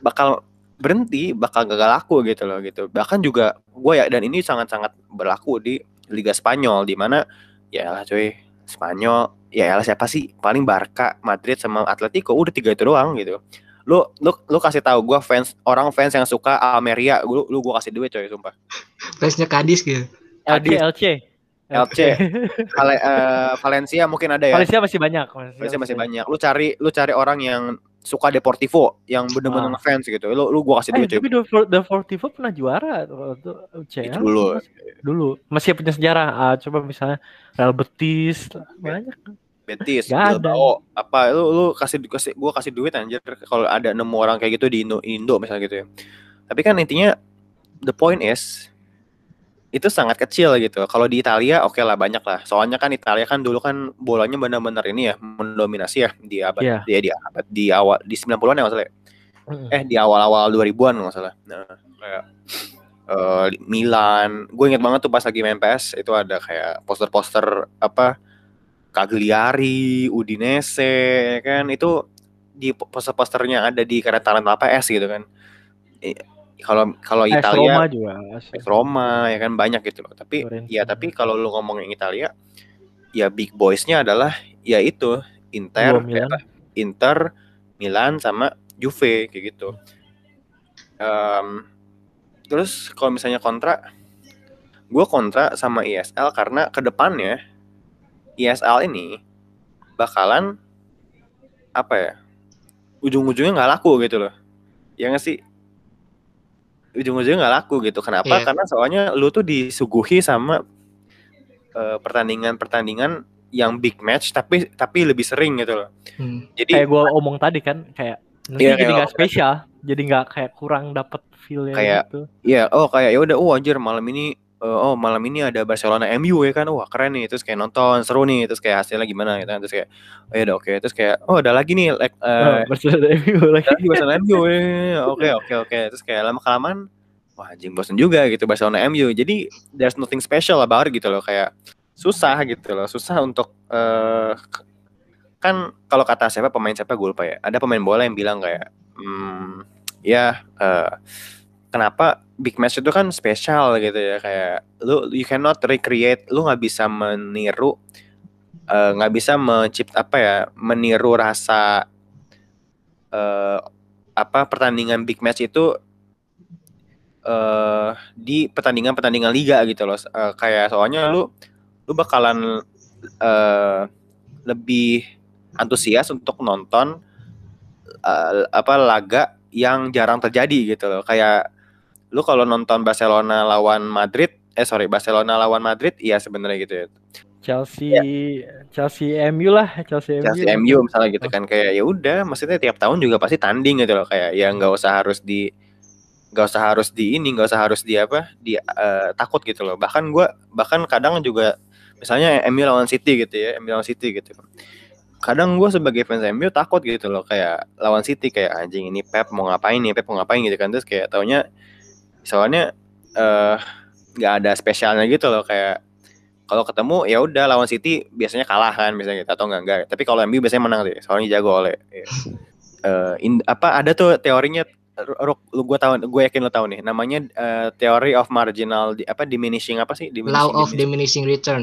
bakal berhenti bakal gagal laku gitu loh gitu. Bahkan juga gue ya dan ini sangat-sangat berlaku di Liga Spanyol di mana ya lah cuy Spanyol ya lah siapa sih? Paling Barca Madrid sama Atletico udah tiga itu doang gitu. Lu lu lu kasih tahu gue fans orang fans yang suka Almeria lu lu gue kasih duit coy sumpah. Fansnya Kadis gitu. LC LC LC Vale, uh, Valencia mungkin ada ya. Valencia masih banyak Valencia, Valencia masih banyak. Lu cari lu cari orang yang suka Deportivo yang bener-bener ah. fans gitu. Lu lu gua kasih eh, Tapi Deportivo pernah juara waktu UCL. Itu dulu. Dulu masih punya sejarah. Uh, coba misalnya Real Betis banyak. Betis, Gak ada. Oh, apa lu lu kasih kasih gua kasih duit anjir kalau ada nemu orang kayak gitu di Indo, Indo misalnya gitu ya. Tapi kan intinya the point is itu sangat kecil gitu. Kalau di Italia oke okay lah banyak lah. Soalnya kan Italia kan dulu kan bolanya benar-benar ini ya mendominasi ya di abad yeah. di, di abad di awal di 90-an ya masalah. Mm. Eh di awal-awal 2000-an nggak salah. Nah, kayak uh, Milan, gue inget banget tuh pas lagi main PS itu ada kayak poster-poster apa Cagliari, Udinese kan itu di poster-posternya ada di kereta PS gitu kan kalau kalau Italia Roma juga Roma ya kan banyak gitu loh tapi Fiorentina. ya tapi kalau lu ngomongin Italia ya big boysnya adalah ya itu Inter Milan. Ya, Inter Milan sama Juve kayak gitu um, terus kalau misalnya kontra gue kontra sama ISL karena ke depannya ISL ini bakalan apa ya ujung-ujungnya nggak laku gitu loh ya nggak sih ujung-ujungnya nggak laku gitu. Kenapa? Yeah. Karena soalnya lu tuh disuguhi sama pertandingan eh, pertandingan-pertandingan yang big match tapi tapi lebih sering gitu loh. Hmm. Jadi kayak gue omong tadi kan kayak yeah, jadi nggak spesial, jadi nggak kayak kurang dapet feel kayak, gitu. Iya, oh kayak ya udah oh anjir malam ini uh, oh malam ini ada Barcelona MU ya kan? Wah keren nih. Terus kayak nonton seru nih. Terus kayak hasilnya gimana gitu kan? Terus kayak oh ya udah oke. Okay. terus kayak oh ada lagi nih like uh, oh, Barcelona MU lagi Barcelona MU ya oke oke oke. Terus kayak lama kelamaan wah anjing bosan juga gitu Barcelona MU jadi there's nothing special about it gitu loh. Kayak susah gitu loh. Susah untuk uh, kan kalau kata siapa pemain siapa gue lupa ya. Ada pemain bola yang bilang kayak hmm, ya uh, kenapa big match itu kan spesial gitu ya kayak lu you cannot recreate lu nggak bisa meniru eh, nggak uh, bisa mencipt apa ya meniru rasa uh, apa pertandingan big match itu uh, di pertandingan-pertandingan liga gitu loh. Uh, kayak soalnya lu lu bakalan uh, lebih antusias untuk nonton uh, apa laga yang jarang terjadi gitu loh. Kayak lu kalau nonton Barcelona lawan Madrid, eh sorry Barcelona lawan Madrid, iya sebenarnya gitu ya. Chelsea Chelsea MU lah Chelsea, Chelsea MU. MU misalnya gitu kan kayak ya udah maksudnya tiap tahun juga pasti tanding gitu loh kayak ya nggak usah harus di nggak usah harus di ini nggak usah harus di apa di eh, takut gitu loh. Bahkan gua bahkan kadang juga misalnya MU lawan City gitu ya MU lawan City gitu. Kadang gua sebagai fans MU takut gitu loh kayak lawan City kayak anjing ini Pep mau ngapain nih Pep mau ngapain? gitu kan. Terus kayak taunya soalnya eh nggak ada spesialnya gitu loh kayak kalau ketemu ya udah lawan City biasanya kalah kan misalnya gitu atau enggak enggak tapi kalau MU biasanya menang deh soalnya jago oleh Eh, in- apa ada tuh teorinya Ruk, lu gue tahu gue yakin lu tahu nih namanya eh, theory of marginal di, apa diminishing apa sih Law of diminishing, diminishing return.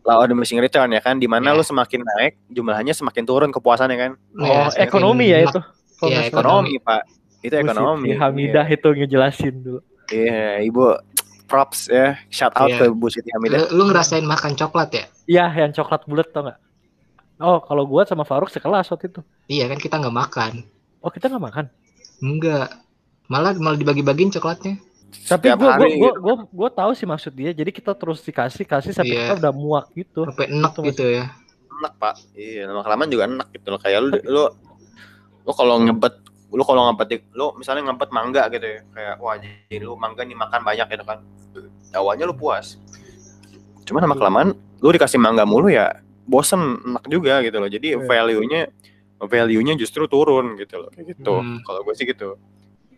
law of diminishing return ya kan di mana Ya. lu semakin naik jumlahnya semakin turun kepuasannya kan Oh, Ya, semakin ekonomi ya itu. Iya, salah. ekonomi pak itu ekonomi Hamidah itu ngejelasin dulu. Iya ibu props ya shout out Iya. ke Bu Siti Hamidah Lu, lu ngerasain makan coklat ya? Iya, yang coklat bulat tau nggak? Oh, kalau gua sama Faruk sekelas waktu itu. Iya kan kita nggak makan. Oh, kita nggak makan. Enggak. Malah malah dibagi-bagiin coklatnya. Tapi Setiap gua, gua, hari gua, gitu. gua, gua tahu sih maksud dia. Jadi kita terus dikasih kasih sampai Iya. kita udah muak gitu. Sampai enak Itu gitu ya. enak pak iya lama kelamaan juga enak gitu loh kayak lu lu lu kalau ngebet lu kalau ngebet di- lu misalnya ngebet mangga gitu ya kayak wah jadi lu mangga nih makan banyak gitu kan awalnya lu puas cuman lama kelamaan lu dikasih mangga mulu ya bosen enak juga gitu loh jadi Iya. value-nya value-nya justru turun gitu loh kayak gitu Hmm. kalau gue sih gitu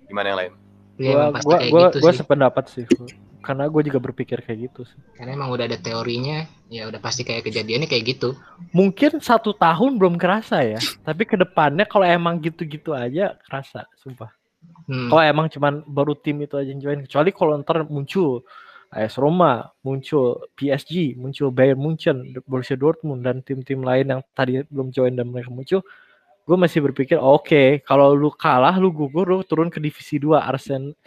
gimana yang lain gitu gua sih. sependapat sih. Karena gue juga berpikir kayak gitu sih. Karena emang udah ada teorinya, ya udah pasti kayak kejadiannya kayak gitu. Mungkin satu tahun belum kerasa ya. Tapi ke depannya kalau emang gitu-gitu aja kerasa, sumpah. Hmm. Kalau emang cuman baru tim itu aja yang join. Kecuali kalau ntar muncul AS Roma, muncul PSG, muncul Bayern Munchen, Borussia Dortmund, dan tim-tim lain yang tadi belum join dan mereka muncul. Gue masih berpikir, oke, kalau lu kalah, lu gugur, lu turun ke divisi 2 Arsenal.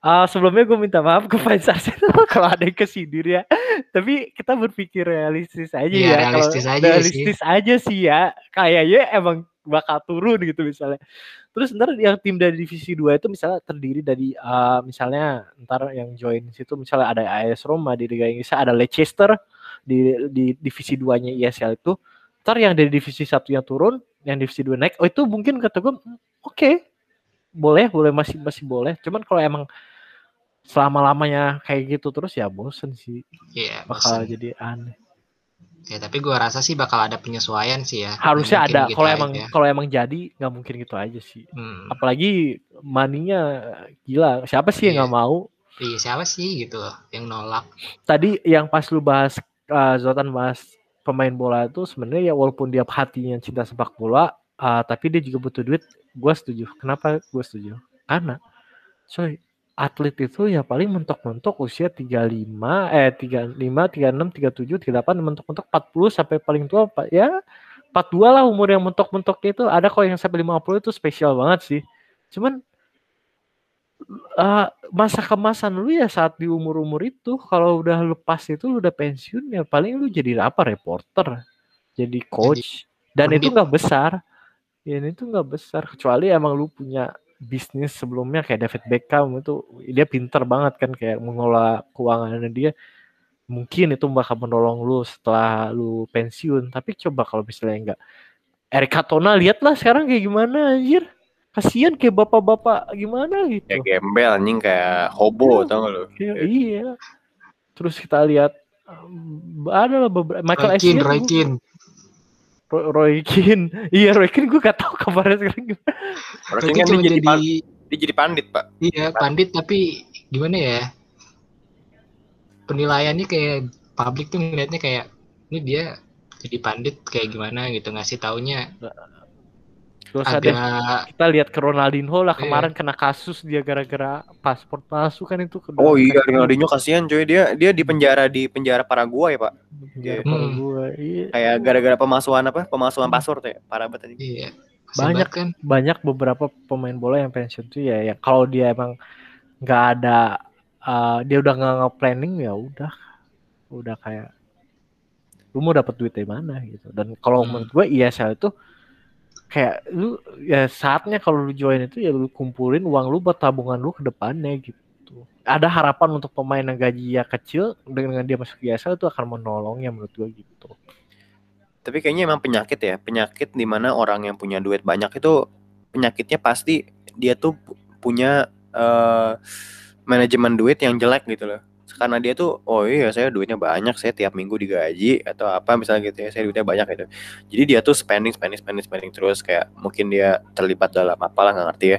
Ah, sebelumnya gue minta maaf ke fans Arsenal kalau ada yang kesindir ya. Tapi kita berpikir realistis aja Iya, ya. realistis Kalau aja sih. realistis aja sih ya. Kayaknya emang bakal turun gitu misalnya. Terus ntar yang tim dari divisi 2 itu misalnya terdiri dari ah, misalnya ntar yang join situ misalnya ada AS Roma di Liga Inggris, ada Leicester di di divisi 2-nya ISL itu. Ntar yang dari divisi satunya turun, yang divisi 2 naik. Oh itu mungkin kata gue "Hmm, oke. Boleh, boleh masih masih boleh. Cuman kalau emang selama-lamanya kayak gitu terus ya bosen sih. Iya, Bakal bosan. jadi aneh. Ya, tapi gua rasa sih bakal ada penyesuaian sih ya. Harusnya ada. mungkin Kalau gitu emang kalau emang jadi nggak mungkin gitu aja sih. Hmm. apalagi maninya gila siapa sih yang Iya. nggak mau Iya, siapa sih gitu loh yang nolak? tadi yang pas lu bahas uh, Zoltan bahas pemain bola itu sebenarnya ya walaupun dia hatinya cinta sepak bola uh, tapi dia juga butuh duit gue setuju kenapa gue setuju karena coy atlet itu ya paling mentok-mentok usia 35 eh 35 36 37 38 mentok-mentok 40 sampai paling tua apa ya 42 lah umur yang mentok-mentoknya itu. Ada kok yang sampai 50 itu spesial banget sih. Cuman eh, masa kemasan lu ya saat di umur-umur itu kalau udah lepas itu lu udah pensiun ya paling lu jadi apa reporter jadi coach. Dan itu nggak besar. Ya itu nggak besar kecuali emang lu punya bisnis sebelumnya kayak David Beckham itu dia pinter banget kan kayak mengelola keuangannya dia. Mungkin itu bakal menolong lu setelah lu pensiun. Tapi coba kalau misalnya enggak Eric Cantona lihatlah sekarang kayak gimana anjir. Kasihan kayak bapak-bapak gimana gitu. Kayak gembel anjing kayak hobo tau gak lu? Iya, iya. Terus kita lihat ada lah beberapa Michael Keane, Essien. Roy, Roy Keane. Iya Roy Keane gue gak tahu kabarnya sekarang gimana. Roy Keane kan cuma dia jadi, jadi, pan- dia jadi pandit pak iya pandit tapi gimana ya? Penilaiannya kayak publik tuh ngeliatnya kayak ini dia jadi pandit kayak gimana gitu ngasih taunya Terus ada agak kita lihat ke Ronaldinho lah Iya. kemarin kena kasus dia gara-gara paspor palsu kan itu ke oh iya Ronaldinho kasihan coy dia dia di penjara di penjara Paraguay pak Penjara Hmm. Paraguay. Iya. kayak gara-gara pemalsuan apa pemalsuan paspor tuh ya parah banget anjing. iya Banyak. banyak kan banyak beberapa pemain bola yang pensiun tuh ya, ya kalau dia emang nggak ada uh, dia udah nggak nge-planning ya udah udah kayak lu mau dapat duit dari mana gitu dan kalau Hmm. menurut gue ISL itu kayak lu ya saatnya kalau lu join itu ya lu kumpulin uang lu buat tabungan lu ke depannya gitu. Ada harapan untuk pemain yang gajinya kecil dengan dia masuk ISL itu akan menolongnya menurut gue gitu. Tapi kayaknya emang penyakit ya, penyakit di mana orang yang punya duit banyak itu penyakitnya pasti dia tuh punya uh, manajemen duit yang jelek gitu loh karena dia tuh oh iya saya duitnya banyak saya tiap minggu digaji atau apa misalnya gitu ya saya duitnya banyak gitu jadi dia tuh spending spending spending spending terus kayak mungkin dia terlibat dalam apalah nggak ngerti ya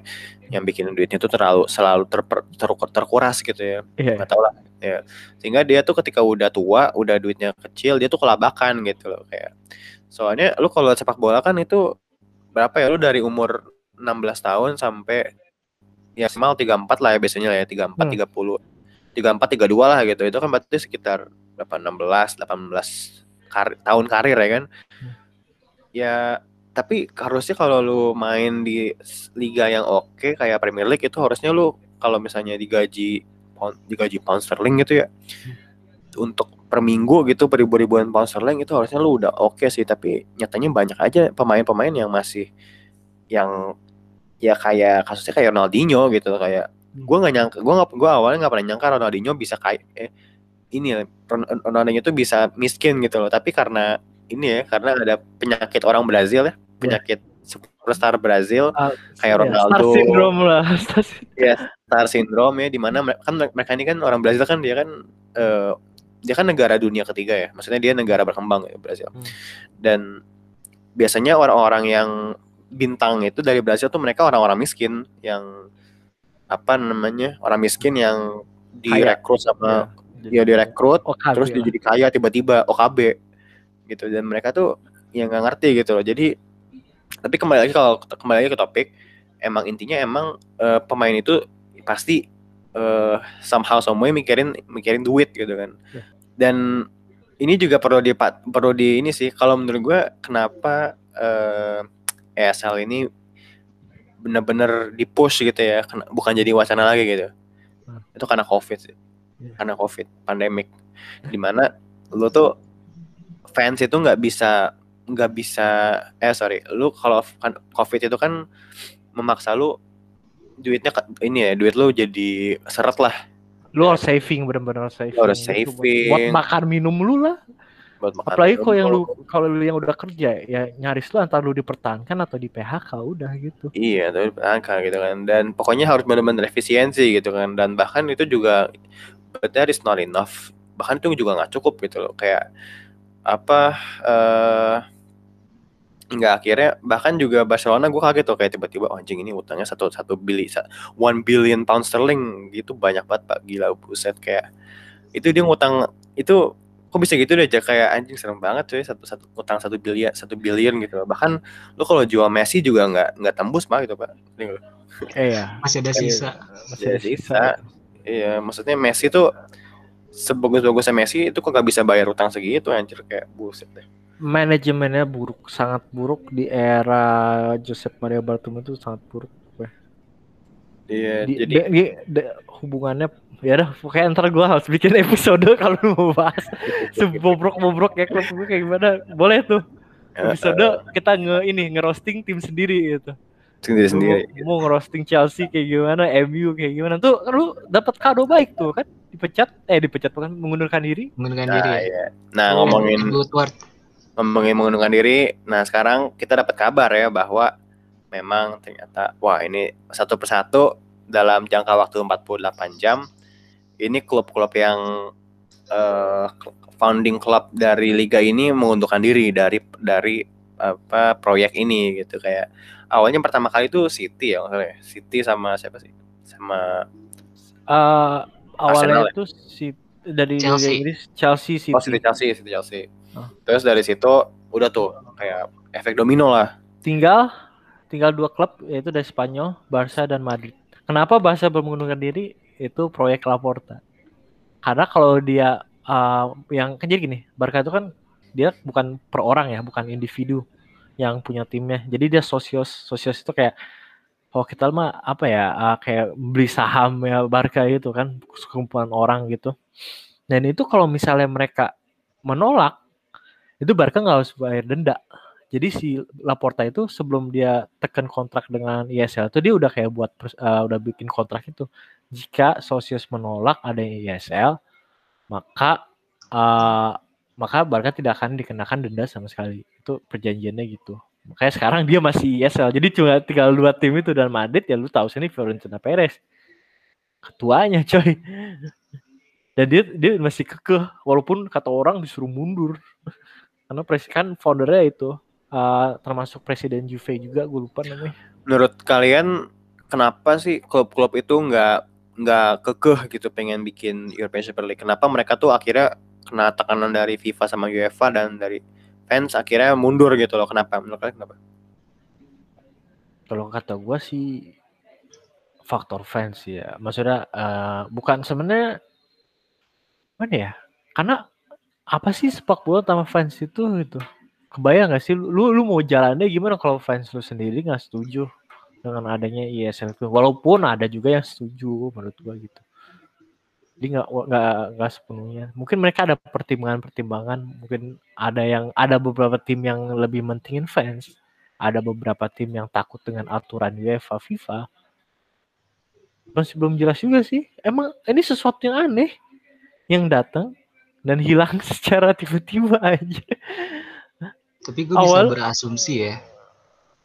yang bikin duitnya tuh terlalu selalu ter, ter, terkuras gitu ya yeah. nggak tahu lah ya sehingga dia tuh ketika udah tua udah duitnya kecil dia tuh kelabakan gitu loh kayak soalnya lu kalau sepak bola kan itu berapa ya lu dari umur 16 tahun sampai ya maksimal 34 lah ya biasanya lah ya 34 hmm. 30 tiga empat tiga dua lah gitu itu kan berarti sekitar berapa enam belas delapan belas tahun karir ya kan hmm. ya tapi harusnya kalau lu main di liga yang oke okay, kayak Premier League itu harusnya lu kalau misalnya digaji pound, digaji pound sterling gitu ya hmm. untuk per minggu gitu per ribu-ribuan pound sterling itu harusnya lu udah oke okay sih tapi nyatanya banyak aja pemain-pemain yang masih yang ya kayak kasusnya kayak Ronaldinho gitu kayak gue nggak nyangka gue nggak gue awalnya nggak pernah nyangka Ronaldinho bisa kayak eh, ini ya Ronaldinho tuh bisa miskin gitu loh. Tapi karena ini ya karena ada penyakit orang Brazil ya penyakit superstar Brazil uh, kayak ya, Ronaldo. star syndrome. Lah ya star syndrome ya di mana kan mereka ini kan orang Brazil kan dia kan uh, dia kan negara dunia ketiga ya. Maksudnya dia negara berkembang ya Brazil. Hmm. dan biasanya orang-orang yang bintang itu dari Brazil tuh mereka orang-orang miskin yang apa namanya orang miskin yang direkrut sama ya, dia direkrut OKB terus dia jadi kaya tiba-tiba OKB gitu. Dan mereka tuh yang nggak ngerti gitu loh. Jadi tapi kembali lagi kalau kembali lagi ke topik emang intinya emang uh, pemain itu pasti uh, somehow semuanya mikirin mikirin duit gitu kan. Ya. dan ini juga perlu di perlu di ini sih kalau menurut gue kenapa uh, eh, ESL ini bener-bener di push gitu ya bukan jadi wacana lagi gitu. Hmm. itu karena covid sih. Yeah. karena covid pandemik. Di mana lu tuh fans itu nggak bisa nggak bisa eh sorry lu kalau kan covid itu kan memaksa lu duitnya ini ya duit lu jadi seret lah. Lu harus saving bener-bener saving. Lu harus saving buat makan minum lu lah buat makan apalagi kalau yang lu kalau lu yang udah kerja ya nyaris lu antar lu dipertahankan atau di PHK udah gitu. Iya atau dipertahankan gitu kan. Dan pokoknya harus benar-benar efisiensi gitu kan. Dan bahkan itu juga but that is not enough. Bahkan itu juga nggak cukup gitu loh. Kayak apa uh, nggak akhirnya bahkan juga Barcelona gue kaget tuh. Kayak tiba-tiba oh, anjing ini utangnya satu satu bili one billion pound sterling. Gitu banyak banget pak. Gila buset. Kayak itu dia ngutang itu kok bisa gitu deh kayak anjing serem banget cuy. Satu satu utang satu biliar satu billion gitu. Bahkan lu kalau jual Messi juga nggak nggak tembus mah gitu pak. Iya. Masih ada sisa. masih ada sisa. Iya maksudnya Messi tuh sebagus-bagusnya Messi itu kok nggak bisa bayar utang segitu anjir? Kayak buset deh. Manajemennya buruk sangat buruk di era Josep Maria Bartomeu itu sangat buruk Iya, di, jadi di, di, hubungannya ya udah pokoknya ntar gue harus bikin episode kalau mau bahas. Sebobrok-bobrok ya klub gue kayak gimana. Boleh tuh. Episode kita nge ini ngerosting tim sendiri gitu. Sendiri sendiri. mau, mau ngerosting Chelsea kayak gimana MU kayak gimana. Tuh lu dapat kado baik tuh kan? Dipecat eh dipecat bukan mengundurkan diri. Mengundurkan nah, diri. ya. nah oh, ngomongin ngomongin mengundurkan diri nah sekarang kita dapat kabar ya bahwa memang ternyata wah ini satu persatu dalam jangka waktu 48 jam ini klub-klub yang uh, founding klub dari liga ini mengundurkan diri dari dari apa proyek ini gitu kayak awalnya pertama kali itu City ya maksudnya City sama siapa sih sama uh, awalnya itu si dari Chelsea. Liga Inggris Chelsea City. Oh, City Chelsea City Chelsea. Oh. Terus dari situ udah tuh kayak efek domino lah. Tinggal tinggal dua klub yaitu dari Spanyol, Barca dan Madrid. Kenapa Barca mengundurkan diri? itu proyek Laporta. Karena kalau dia uh, yang kan jadi gini, Barca itu kan dia bukan per orang ya, bukan individu yang punya timnya. Jadi dia sosios, sosios itu kayak oh kita mah apa ya uh, kayak beli saham ya Barca itu kan sekumpulan orang gitu. Dan itu kalau misalnya mereka menolak, itu Barca nggak harus bayar denda. Jadi si Laporta itu sebelum dia tekan kontrak dengan ISL itu dia udah kayak buat uh, udah bikin kontrak itu jika Sosius menolak adanya ISL, maka uh, maka Barca tidak akan dikenakan denda sama sekali. Itu perjanjiannya gitu. Makanya sekarang dia masih ISL. Jadi cuma tinggal dua tim itu dan Madrid ya lu tahu sini Fiorentina Perez. Ketuanya coy. Dan dia dia masih kekeh walaupun kata orang disuruh mundur. Karena presiden kan foundernya itu uh, termasuk presiden Juve juga gue lupa namanya. Menurut kalian kenapa sih klub-klub itu nggak nggak kekeh gitu pengen bikin European Super League? Kenapa mereka tuh akhirnya kena tekanan dari FIFA sama UEFA dan dari fans akhirnya mundur gitu loh? Kenapa? Menurut kalian kenapa? Kalau kata gue sih faktor fans ya. Maksudnya uh, bukan sebenarnya mana ya? Karena apa sih sepak bola sama fans itu gitu? Kebayang gak sih? Lu lu mau jalannya gimana kalau fans lu sendiri nggak setuju? dengan adanya ISL itu? Walaupun ada juga yang setuju menurut gua gitu. Jadi nggak nggak nggak sepenuhnya. Mungkin mereka ada pertimbangan-pertimbangan. Mungkin ada yang ada beberapa tim yang lebih mentingin fans. Ada beberapa tim yang takut dengan aturan UEFA FIFA. Masih belum jelas juga sih. Emang ini sesuatu yang aneh yang datang dan hilang secara tiba-tiba aja tapi gue bisa berasumsi ya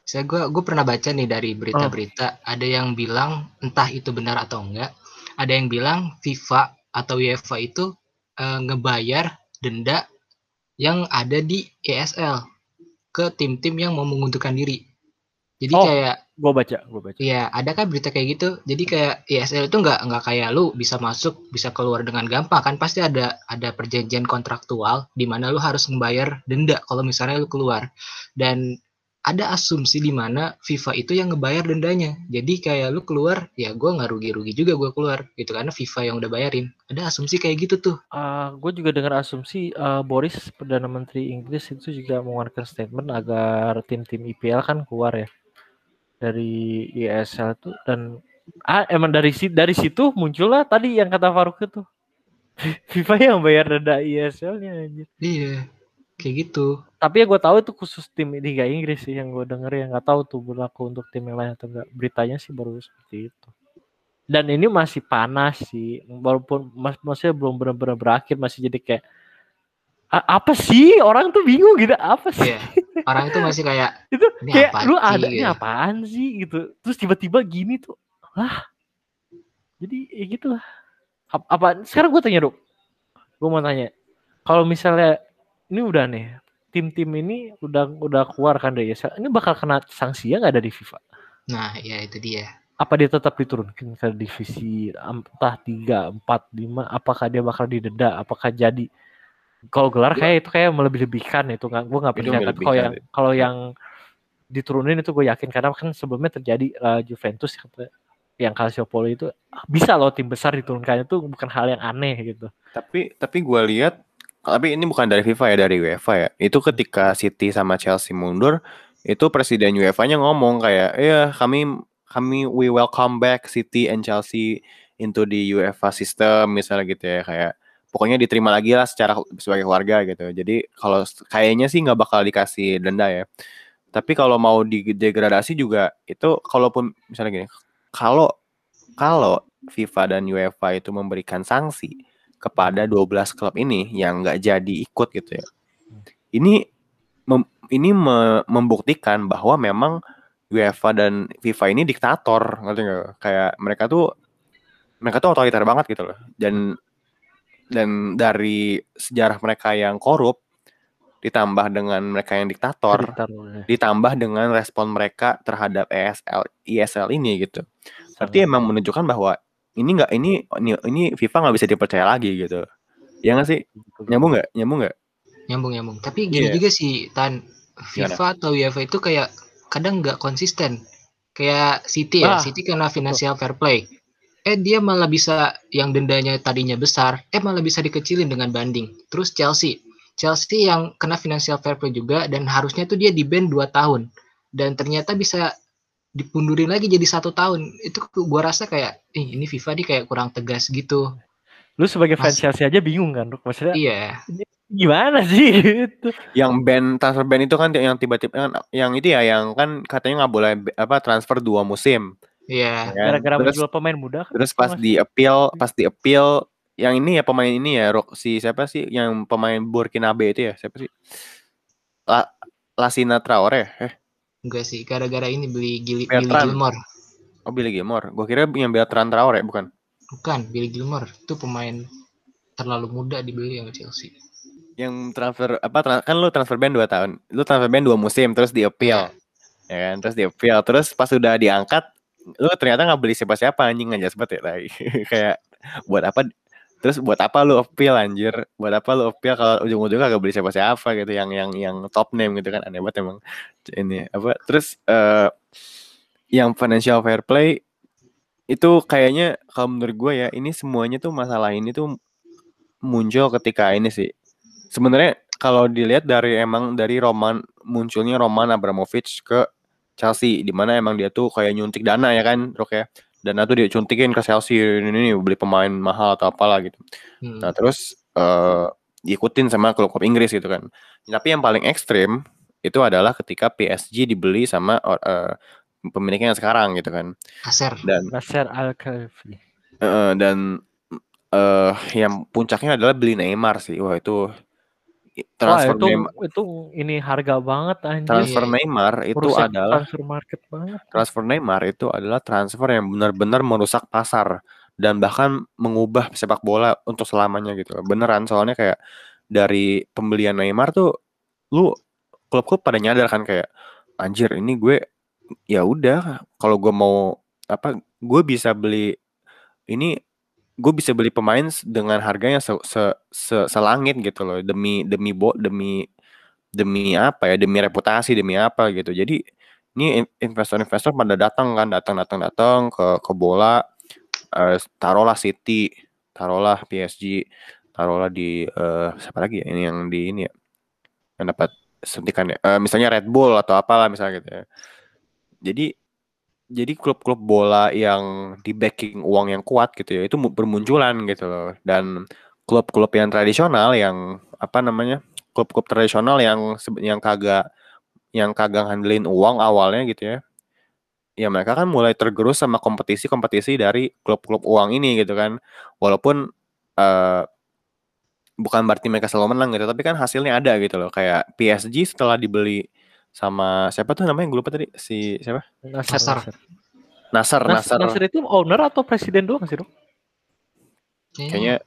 saya gue gue pernah baca nih dari berita-berita oh. ada yang bilang entah itu benar atau enggak ada yang bilang FIFA atau UEFA itu uh, ngebayar denda yang ada di ESL ke tim-tim yang mau menguntungkan diri jadi oh, kayak gue baca gue baca iya ada kan berita kayak gitu jadi kayak ESL itu nggak nggak kayak lu bisa masuk bisa keluar dengan gampang kan pasti ada ada perjanjian kontraktual di mana lu harus membayar denda kalau misalnya lu keluar dan ada asumsi di mana FIFA itu yang ngebayar dendanya. Jadi kayak lu keluar, ya gue nggak rugi-rugi juga gue keluar gitu karena FIFA yang udah bayarin. Ada asumsi kayak gitu tuh. Uh, ah, gue juga dengar asumsi uh, Boris perdana menteri Inggris itu juga mengeluarkan statement agar tim-tim IPL kan keluar ya dari ISL itu dan ah emang dari si dari situ muncullah tadi yang kata Faruk itu. FIFA yang bayar denda ISL-nya Iya kayak gitu. Tapi ya gue tahu itu khusus tim Liga Inggris sih yang gue denger ya nggak tahu tuh berlaku untuk tim yang lain atau enggak beritanya sih baru seperti itu. Dan ini masih panas sih walaupun mas maksudnya belum benar-benar berakhir masih jadi kayak apa sih orang tuh bingung gitu apa sih yeah. orang itu masih kayak itu kayak lu ada ini gitu. apaan sih gitu terus tiba-tiba gini tuh lah jadi ya gitu lah apa, apa sekarang gue tanya dok gue mau tanya kalau misalnya ini udah nih tim-tim ini udah udah keluar kan dari ESL. Ini bakal kena sanksi ya nggak ada di FIFA? Nah, ya itu dia. Apa dia tetap diturunkan ke divisi entah tiga empat lima Apakah dia bakal didenda? Apakah jadi kalau gelar kayak itu kayak melebih-lebihkan itu nggak gue nggak percaya tapi kalau yang kalau yang diturunin itu gue yakin karena kan sebelumnya terjadi uh, Juventus yang Calciopoli itu bisa loh tim besar diturunkan itu bukan hal yang aneh gitu. Tapi tapi gue lihat tapi ini bukan dari FIFA ya dari UEFA ya. Itu ketika City sama Chelsea mundur, itu presiden UEFA-nya ngomong kayak, "Ya, kami kami we welcome back City and Chelsea into the UEFA system misalnya gitu ya kayak pokoknya diterima lagi lah secara sebagai keluarga gitu. Jadi kalau kayaknya sih nggak bakal dikasih denda ya. Tapi kalau mau degradasi juga itu kalaupun misalnya gini, kalau kalau FIFA dan UEFA itu memberikan sanksi, kepada 12 klub ini yang nggak jadi ikut gitu ya. Ini mem, ini me, membuktikan bahwa memang UEFA dan FIFA ini diktator, ngerti gak? Kayak mereka tuh mereka tuh otoriter banget gitu loh. Dan dan dari sejarah mereka yang korup ditambah dengan mereka yang diktator, ya. ditambah dengan respon mereka terhadap ESL ISL ini gitu. Berarti emang menunjukkan bahwa ini nggak ini ini ini FIFA nggak bisa dipercaya lagi gitu. Ya nggak sih? Nyambung nggak? Nyambung nggak? Nyambung nyambung. Tapi gini yeah. juga sih tan. FIFA Gimana? atau UEFA itu kayak kadang nggak konsisten. Kayak City ya ah, City karena financial fair play eh dia malah bisa yang dendanya tadinya besar eh malah bisa dikecilin dengan banding. Terus Chelsea. Chelsea yang kena financial fair play juga dan harusnya tuh dia di band 2 tahun. Dan ternyata bisa dipundurin lagi jadi satu tahun. Itu gua rasa kayak eh, ini FIFA nih kayak kurang tegas gitu. Lu sebagai fans Chelsea aja bingung kan maksudnya iya. gimana sih? Itu yang band transfer band itu kan yang tiba-tiba kan yang itu ya yang kan katanya nggak boleh apa transfer dua musim Iya. ya kan? Gara-gara terus menjual pemain muda kan. terus pas Mas. di appeal pas di appeal yang ini ya pemain ini ya si siapa sih yang pemain Burkinabe itu ya siapa sih La, Lasina Traore eh Enggak sih, gara-gara ini beli Gili, Billy. Gilmore. oh Billy Gilmore gue kira yang Bertrand Traore bukan Bukan, Billy Gilmore. Itu pemain terlalu muda dibeli sama Chelsea. yang transfer apa tra- kan lu transfer ban 2 tahun lu transfer ban 2 musim terus di appeal ya kan terus di appeal terus pas sudah diangkat lu ternyata nggak beli siapa-siapa anjing nggak jelas banget ya tai. kayak buat apa terus buat apa lu appeal anjir? Buat apa lu appeal kalau ujung-ujungnya gak beli siapa-siapa gitu yang yang yang top name gitu kan aneh banget emang. Ini apa terus eh yang financial fair play itu kayaknya kalau menurut gue ya ini semuanya tuh masalah ini tuh muncul ketika ini sih. Sebenarnya kalau dilihat dari emang dari Roman munculnya Roman Abramovich ke Chelsea di mana emang dia tuh kayak nyuntik dana ya kan Rok ya dana tuh dia cuntikin ke Chelsea ini, ini beli pemain mahal atau apalah gitu Hmm. nah terus eh diikutin sama klub-klub Inggris gitu kan tapi yang paling ekstrim itu adalah ketika PSG dibeli sama eh, pemiliknya yang sekarang gitu kan Aser. dan Nasser Al Khelaifi. eh, dan eh yang puncaknya adalah beli Neymar sih wah itu Wah, transfer itu Neymar itu ini harga banget anjir. transfer Iya. Neymar itu Merusak adalah transfer market banget. transfer Neymar itu adalah transfer yang benar-benar merusak pasar dan bahkan mengubah sepak bola untuk selamanya gitu beneran soalnya kayak dari pembelian Neymar tuh lu klub-klub pada nyadar kan kayak anjir ini gue ya udah kalau gue mau apa gue bisa beli ini gue bisa beli pemain dengan harganya se, se- se- selangit gitu loh demi demi bo demi demi apa ya demi reputasi demi apa gitu. Jadi ini in- investor-investor pada datang kan datang datang datang ke ke bola eh, taruhlah City taruhlah PSG taruhlah di eh, siapa lagi ya ini yang di ini ya yang dapat suntikan ya Eh, misalnya Red Bull atau apalah misalnya gitu ya. Jadi jadi klub-klub bola yang di backing uang yang kuat gitu ya itu mu- bermunculan gitu loh. Dan klub-klub yang tradisional yang apa namanya klub-klub tradisional yang yang kagak yang kagak ngandelin uang awalnya gitu ya ya mereka kan mulai tergerus sama kompetisi-kompetisi dari klub-klub uang ini gitu kan. Walaupun eh bukan berarti mereka selalu menang gitu tapi kan hasilnya ada gitu loh. Kayak PSG setelah dibeli sama siapa tuh namanya gue lupa tadi si siapa Nasser. Nasser. Nasser. Nasar Nas- Nasar Nasser itu owner atau presiden doang sih, Dok? kayaknya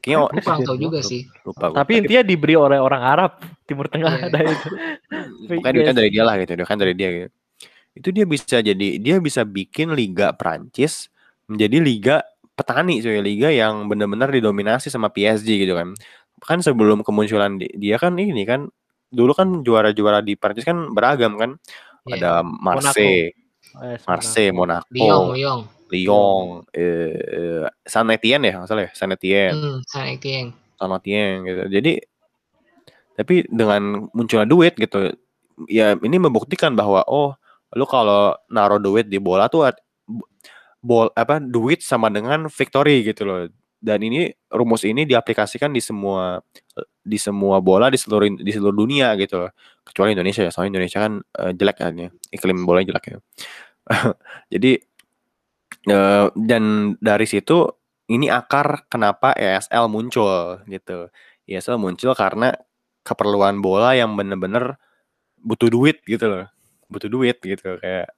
kayaknya Gue kurang tahu juga sih. lupa gua. Tapi intinya diberi oleh orang Arab Timur Tengah Iya. ada itu. Bukan duitnya dari dia lah gitu, dia kan dari dia gitu. Itu dia bisa jadi dia bisa bikin liga Prancis menjadi liga petani cuy, liga yang benar-benar didominasi sama PSG gitu kan. Kan sebelum kemunculan di- dia kan ini kan dulu kan juara-juara di Prancis kan beragam kan. Iya. Ada Marseille, Eh, Marseille, Monaco, Lyon, Lyon. Lyon, eh, eh, Saint Etienne ya, nggak salah ya, Saint Etienne. Hmm, Saint Etienne. sama Tieng gitu. Jadi tapi dengan munculnya duit gitu, ya ini membuktikan bahwa oh lu kalau naruh duit di bola tuh bol apa duit sama dengan victory gitu loh. Dan ini rumus ini diaplikasikan di semua di semua bola di seluruh di seluruh dunia gitu loh. Kecuali Indonesia ya, soalnya Indonesia kan eh, jelek kan ya. Iklim bolanya jelek ya. Jadi eh, dan dari situ ini akar kenapa ESL muncul gitu. ESL muncul karena keperluan bola yang bener-bener butuh duit gitu loh. Butuh duit gitu kayak.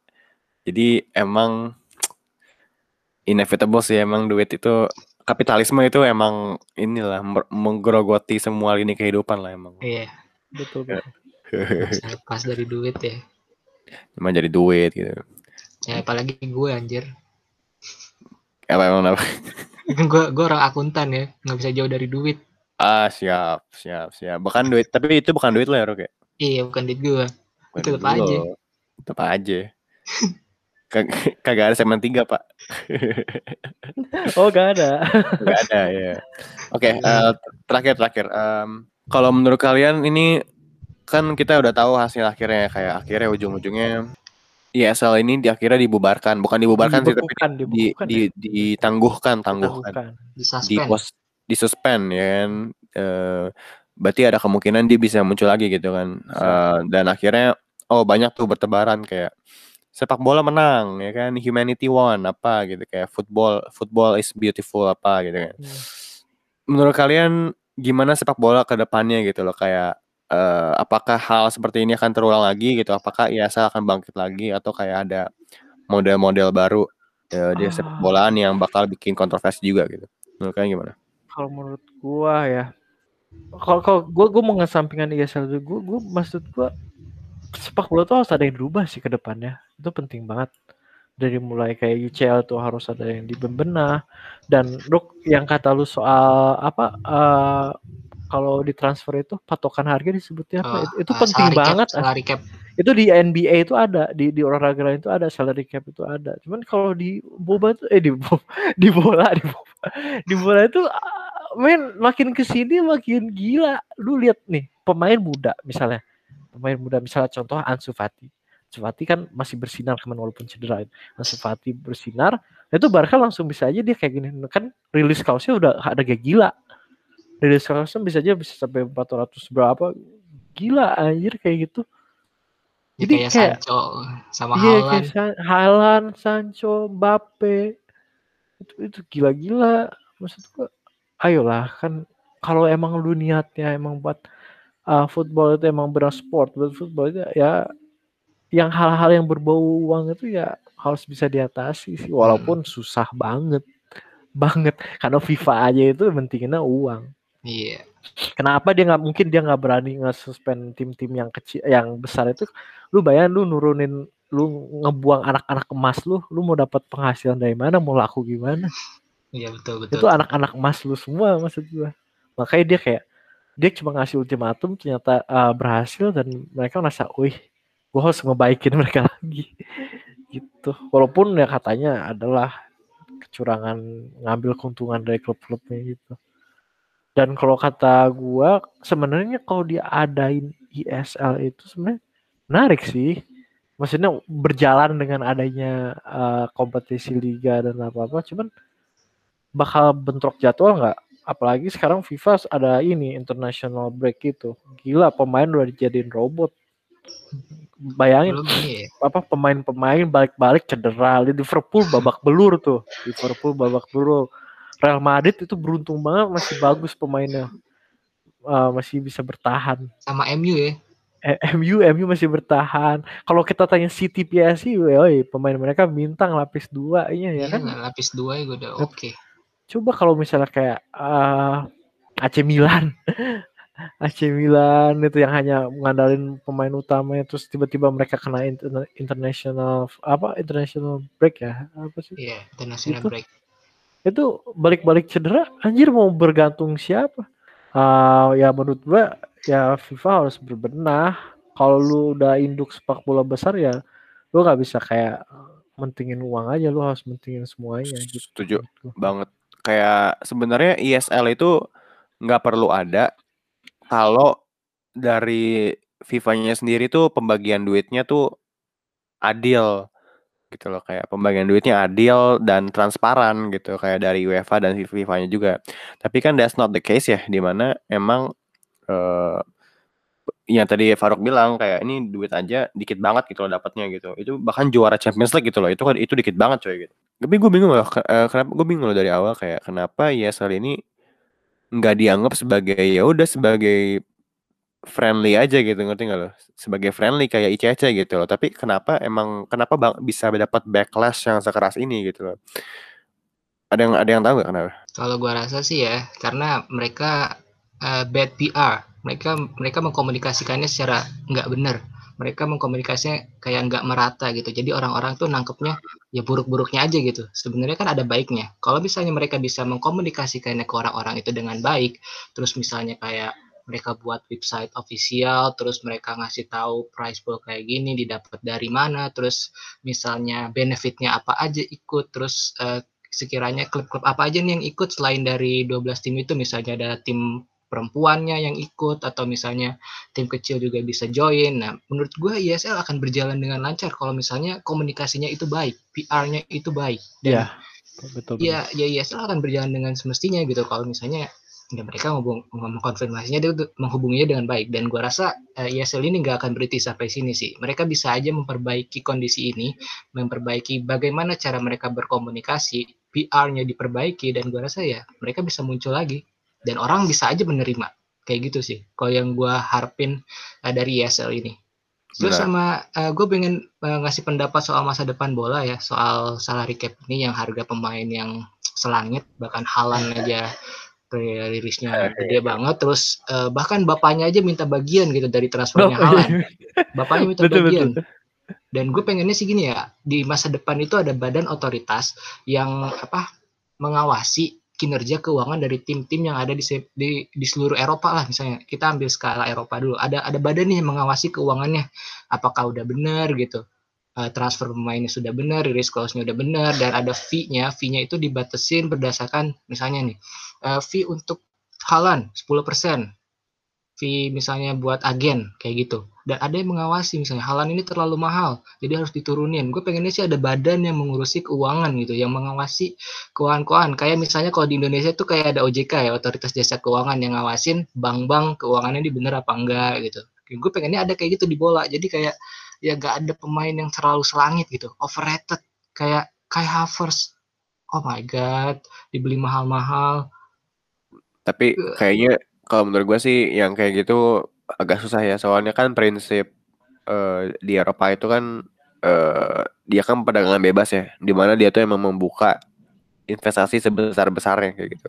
Jadi emang inevitable sih emang duit itu kapitalisme itu emang inilah menggerogoti semua lini kehidupan lah emang. Iya, Betul, lepas dari duit ya. Emang jadi duit gitu. Ya apalagi gue anjir. Apa emang apa? Gue gue orang akuntan ya, nggak bisa jauh dari duit. Ah siap siap siap. Bukan duit tapi itu bukan duit lo ya Rok ya? Iya, bukan duit gue. Bukan duit aja. lo. Tetep aja. Kag- Kagak ada segmen tiga pak. Oh, gak ada. Gak ada ya. Oke, eh, terakhir terakhir. Em, kalau menurut kalian ini kan kita udah tahu hasil akhirnya kayak akhirnya ujung-ujungnya ISL ini di akhirnya dibubarkan, bukan dibubarkan sih tapi Dibekukan, di, dibekukan di, ditangguhkan, tangguhkan, Tangguhkan. Di di suspend. pos di suspend ya kan. Eh, berarti ada kemungkinan dia bisa muncul lagi gitu kan. Eh, dan akhirnya oh banyak tuh bertebaran kayak sepak bola menang ya kan? Humanity won apa gitu kayak football football is beautiful apa gitu kan. Hmm. menurut kalian gimana sepak bola ke depannya gitu loh? Kayak eh, apakah hal seperti ini akan terulang lagi gitu? Apakah ISL akan bangkit lagi? Atau kayak ada model-model baru eh, di sepak Ah. bolaan yang bakal bikin kontroversi juga gitu? Menurut kalian gimana? Kalau menurut gua ya, kalau kalau gua gua mau ngesampingkan ISL dulu, gua, gua maksud gua sepak bola tuh harus ada yang berubah sih ke depannya. Itu penting banget. Dari mulai kayak UCL tuh harus ada yang dibebenah dan Ruk yang kata lu soal apa eh, kalau di transfer itu patokan harga disebutnya apa? Oh, itu, itu eh, penting salary cap, banget. salary cap. itu di NBA itu ada di di olahraga lain itu ada salary cap itu ada cuman kalau di boba itu eh di boba, di bola di boba, di bola itu men makin ke sini makin gila lu lihat nih pemain muda misalnya pemain muda misalnya contoh Ansu Fati. Ansu Fati kan masih bersinar kemarin walaupun cedera. Ansu Fati bersinar itu Barca langsung bisa aja dia kayak gini. Kan rilis kaosnya udah ada kayak gila. Rilis kaosnya bisa aja bisa sampai 400 berapa. Gila anjir kayak gitu. Ya, Jadi kayak kayak- Sancho sama Iya Haaland. kayak San- Haaland, Sancho, Mbappe. Itu itu gila-gila. Maksud gua ayolah kan kalau emang lu niatnya emang buat uh, football itu emang benar sport buat football itu ya yang hal-hal yang berbau uang itu ya harus bisa diatasi sih walaupun susah banget banget karena FIFA aja itu mentinginnya uang Iya. Kenapa dia nggak mungkin dia nggak berani nge-suspend tim-tim yang kecil, yang besar itu? Lu bayangin lu nurunin, lu ngebuang anak-anak emas lu, lu mau dapat penghasilan dari mana? Mau laku gimana? Iya betul betul. Itu anak-anak emas lu semua maksud gua. Makanya dia kayak dia cuma ngasih ultimatum ternyata uh, berhasil dan mereka merasa, wih, gua harus ngebaikin mereka lagi. gitu. Walaupun ya katanya adalah kecurangan ngambil keuntungan dari klub-klubnya gitu. Dan kalau kata gua sebenarnya kalau diadain ISL itu sebenarnya menarik sih. Maksudnya berjalan dengan adanya uh, kompetisi liga dan apa-apa, cuman bakal bentrok jadwal nggak? Apalagi sekarang FIFA ada ini international break itu. Gila pemain udah dijadiin robot. Bayangin ya. apa pemain-pemain balik-balik cedera Liverpool babak belur tuh Liverpool babak belur Real Madrid itu beruntung banget masih bagus pemainnya Uh, masih bisa bertahan Sama MU ya. Eh, MU MU masih bertahan kalau kita tanya City PSG woi pemain mereka bintang lapis dua iya ya Iya, kan lapis dua ya udah oke. Coba kalau misalnya kayak uh, AC Milan AC Milan itu yang hanya mengandalkan pemain utamanya terus tiba-tiba mereka kena interna- international apa international break ya apa sih Iya, international Itu. break. itu balik-balik cedera anjir mau bergantung siapa Ah, ya menurut gua ya FIFA harus berbenah kalau lu udah induk sepak bola besar ya lu nggak bisa kayak mentingin uang aja lu harus mentingin semuanya gitu Setuju. Gitu. banget kayak sebenarnya ISL itu nggak perlu ada. Kalau dari FIFA-nya sendiri tuh pembagian duitnya tuh adil gitu loh kayak pembagian duitnya adil dan transparan gitu kayak dari UEFA dan FIFA-nya juga. Tapi kan that's not the case ya di mana emang eh yang tadi Faruk bilang kayak ini duit aja dikit banget gitu loh dapatnya gitu. Itu bahkan juara Champions League gitu loh itu kan itu dikit banget coy gitu tapi gue bingung loh eh, kenapa gue bingung loh dari awal kayak kenapa ESL ini nggak dianggap sebagai ya udah sebagai friendly aja gitu ngerti nggak lo sebagai friendly kayak ICC gitu loh tapi kenapa emang kenapa bang bisa dapat backlash yang sekeras ini gitu loh ada yang ada yang tahu nggak kenapa Kalau gua rasa sih ya, karena mereka eh, bad PR. Mereka mereka mengkomunikasikannya secara nggak benar. Mereka mengkomunikasinya kayak nggak merata gitu. Jadi orang-orang tuh nangkepnya ya buruk-buruknya aja gitu. Sebenarnya kan ada baiknya. Kalau misalnya mereka bisa mengkomunikasikannya ke orang-orang itu dengan baik, terus misalnya kayak mereka buat website official, terus mereka ngasih tahu price pool kayak gini didapat dari mana, terus misalnya benefitnya apa aja ikut, terus eh, sekiranya klub-klub apa aja nih yang ikut selain dari 12 tim itu misalnya ada tim perempuannya yang ikut atau misalnya tim kecil juga bisa join. Nah, menurut gue ISL akan berjalan dengan lancar kalau misalnya komunikasinya itu baik, PR-nya itu baik. Iya, Dan betul betul. ya, ya ISL akan berjalan dengan semestinya gitu kalau misalnya ya mereka ngomong mengkonfirmasinya dia menghubunginya dengan baik dan gua rasa uh, eh, ESL ini nggak akan berhenti sampai sini sih mereka bisa aja memperbaiki kondisi ini memperbaiki bagaimana cara mereka berkomunikasi PR-nya diperbaiki dan gua rasa ya mereka bisa muncul lagi dan orang bisa aja menerima. Kayak gitu sih. Kalau yang gua harapin uh, dari ESL ini. Terus sama uh, gue pengen uh, ngasih pendapat soal masa depan bola ya, soal salary cap ini yang harga pemain yang selangit, bahkan Halan aja rilisnya eh, gede iya. banget. Terus uh, bahkan bapaknya aja minta bagian gitu dari transfernya Halan bapaknya minta betul, bagian. betul. dan gue pengennya sih gini ya di masa depan itu ada badan otoritas yang apa mengawasi kinerja keuangan dari tim-tim yang ada di, di di seluruh Eropa lah misalnya. Kita ambil skala Eropa dulu. Ada ada badan nih yang mengawasi keuangannya. Apakah udah benar gitu? Uh, transfer pemainnya sudah benar, risk clause-nya udah benar, dan ada fee-nya. Fee-nya itu dibatasin berdasarkan misalnya nih, uh, fee untuk halan 10%, fee misalnya buat agen kayak gitu. Dan ada yang mengawasi misalnya halan ini terlalu mahal, jadi harus diturunin. Gue pengennya sih ada badan yang mengurusi keuangan gitu, yang mengawasi keuangan-keuangan. Kayak misalnya kalau di Indonesia tuh kayak ada OJK ya, Otoritas Jasa Keuangan yang ngawasin bank-bank keuangannya ini bener apa enggak gitu. Gue pengennya ada kayak gitu di bola. Jadi kayak ya gak ada pemain yang terlalu selangit gitu overrated kayak Kai Havertz oh my god dibeli mahal-mahal tapi kayaknya kalau menurut gue sih yang kayak gitu agak susah ya soalnya kan prinsip uh, di Eropa itu kan uh, dia kan perdagangan bebas ya di mana dia tuh emang membuka investasi sebesar besarnya kayak gitu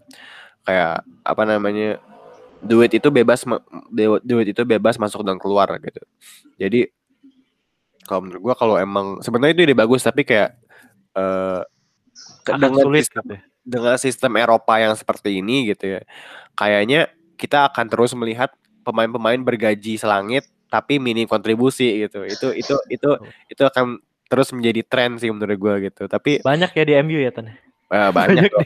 kayak apa namanya duit itu bebas duit itu bebas masuk dan keluar gitu jadi kalau menurut gua kalau emang sebenarnya itu ide bagus tapi kayak uh, dengan sulit sistem, gitu. Ya. dengan sistem Eropa yang seperti ini gitu ya kayaknya kita akan terus melihat pemain-pemain bergaji selangit tapi minim kontribusi gitu itu itu itu itu akan terus menjadi tren sih menurut gua gitu tapi banyak ya di MU ya Tan Uh, banyak loh.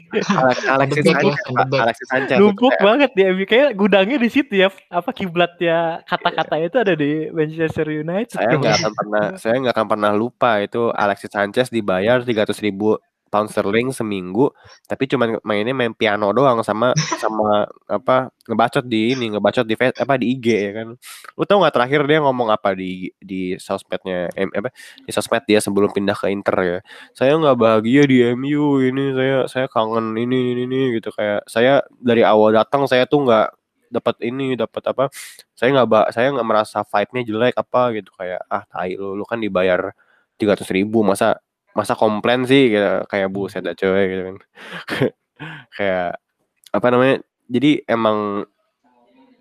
Alexis Sanchez, Alexis Sanchez. Numpuk banget dia kayak gudangnya di situ ya. Apa kiblatnya kata-kata itu ada di Manchester United. Saya nggak akan pernah, saya nggak akan pernah lupa itu Alexis Sanchez dibayar tiga ratus ribu pound sterling seminggu tapi cuma mainnya main piano doang sama sama apa ngebacot di ini ngebacot di apa di IG ya kan. Lu tau nggak terakhir dia ngomong apa di di sosmednya em, apa di sosmed dia sebelum pindah ke Inter ya? Saya nggak bahagia di MU ini saya saya kangen ini ini ini gitu. Kayak saya dari awal datang saya tuh nggak dapat ini dapat apa saya nggak saya nggak merasa vibe-nya jelek apa gitu. Kayak ah tai lu lu kan dibayar tiga ratus ribu masa masa komplain sih gitu, kayak buset dah coy gitu kan. Kayak apa namanya jadi emang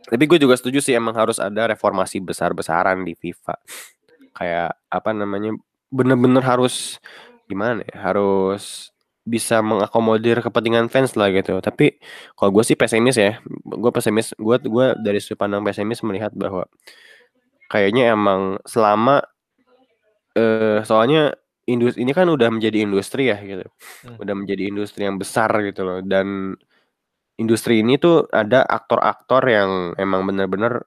tapi gue juga setuju sih emang harus ada reformasi besar-besaran di FIFA. Kayak apa namanya bener-bener harus gimana ya harus bisa mengakomodir kepentingan fans lah gitu. Tapi kalau gue sih pesimis ya gue pesimis gue gue dari sudut pandang pesimis melihat bahwa kayaknya emang selama eh soalnya industri ini kan udah menjadi industri ya gitu. Hmm. Udah menjadi industri yang besar gitu loh dan industri ini tuh ada aktor-aktor yang emang bener-bener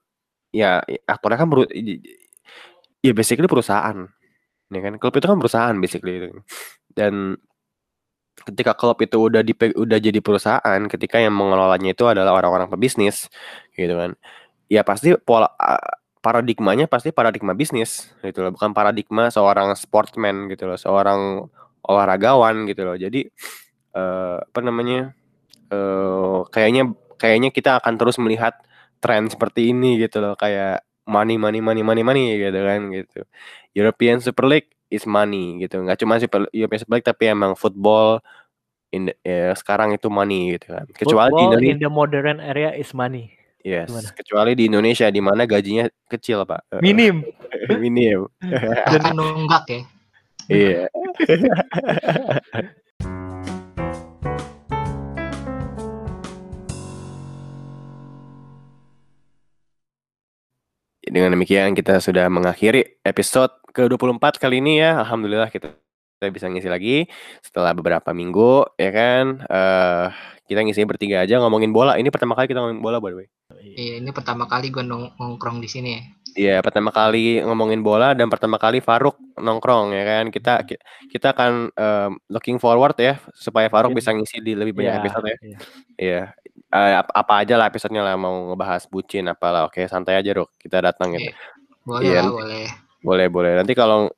ya aktornya kan beru ya basically perusahaan. Ya kan klub itu kan perusahaan basically itu. Dan ketika klub itu udah di udah jadi perusahaan, ketika yang mengelolanya itu adalah orang-orang pebisnis gitu kan. Ya pasti pola paradigmanya pasti paradigma bisnis gitu loh, bukan paradigma seorang sportman gitu loh, seorang olahragawan gitu loh. Jadi uh, apa namanya? Uh, kayaknya kayaknya kita akan terus melihat tren seperti ini gitu loh, kayak money money money money money gitu kan gitu. European Super League is money gitu. Nggak cuma Super European Super League tapi emang football in ya, sekarang itu money gitu kan. Kecuali football in the modern area is money. Yes, Gimana? kecuali di Indonesia di mana gajinya kecil, Pak. Minim. Minim. Dan nunggak ya. Iya. Dengan demikian kita sudah mengakhiri episode ke-24 kali ini ya. Alhamdulillah kita kita bisa ngisi lagi setelah beberapa minggu ya kan. Uh, kita ngisi bertiga aja ngomongin bola. Ini pertama kali kita ngomongin bola by the way. Iya, ini pertama kali gue nong nongkrong di sini ya. Iya, pertama kali ngomongin bola dan pertama kali Faruk nongkrong ya kan. Kita hmm. kita akan um, looking forward ya supaya Faruk bisa ngisi di lebih banyak yeah, episode ya. Iya. Yeah. ap- apa aja lah episodenya lah mau ngebahas bucin apalah oke santai aja Rok kita datang gitu Iya. Boleh Iya. lah, boleh. boleh boleh nanti kalau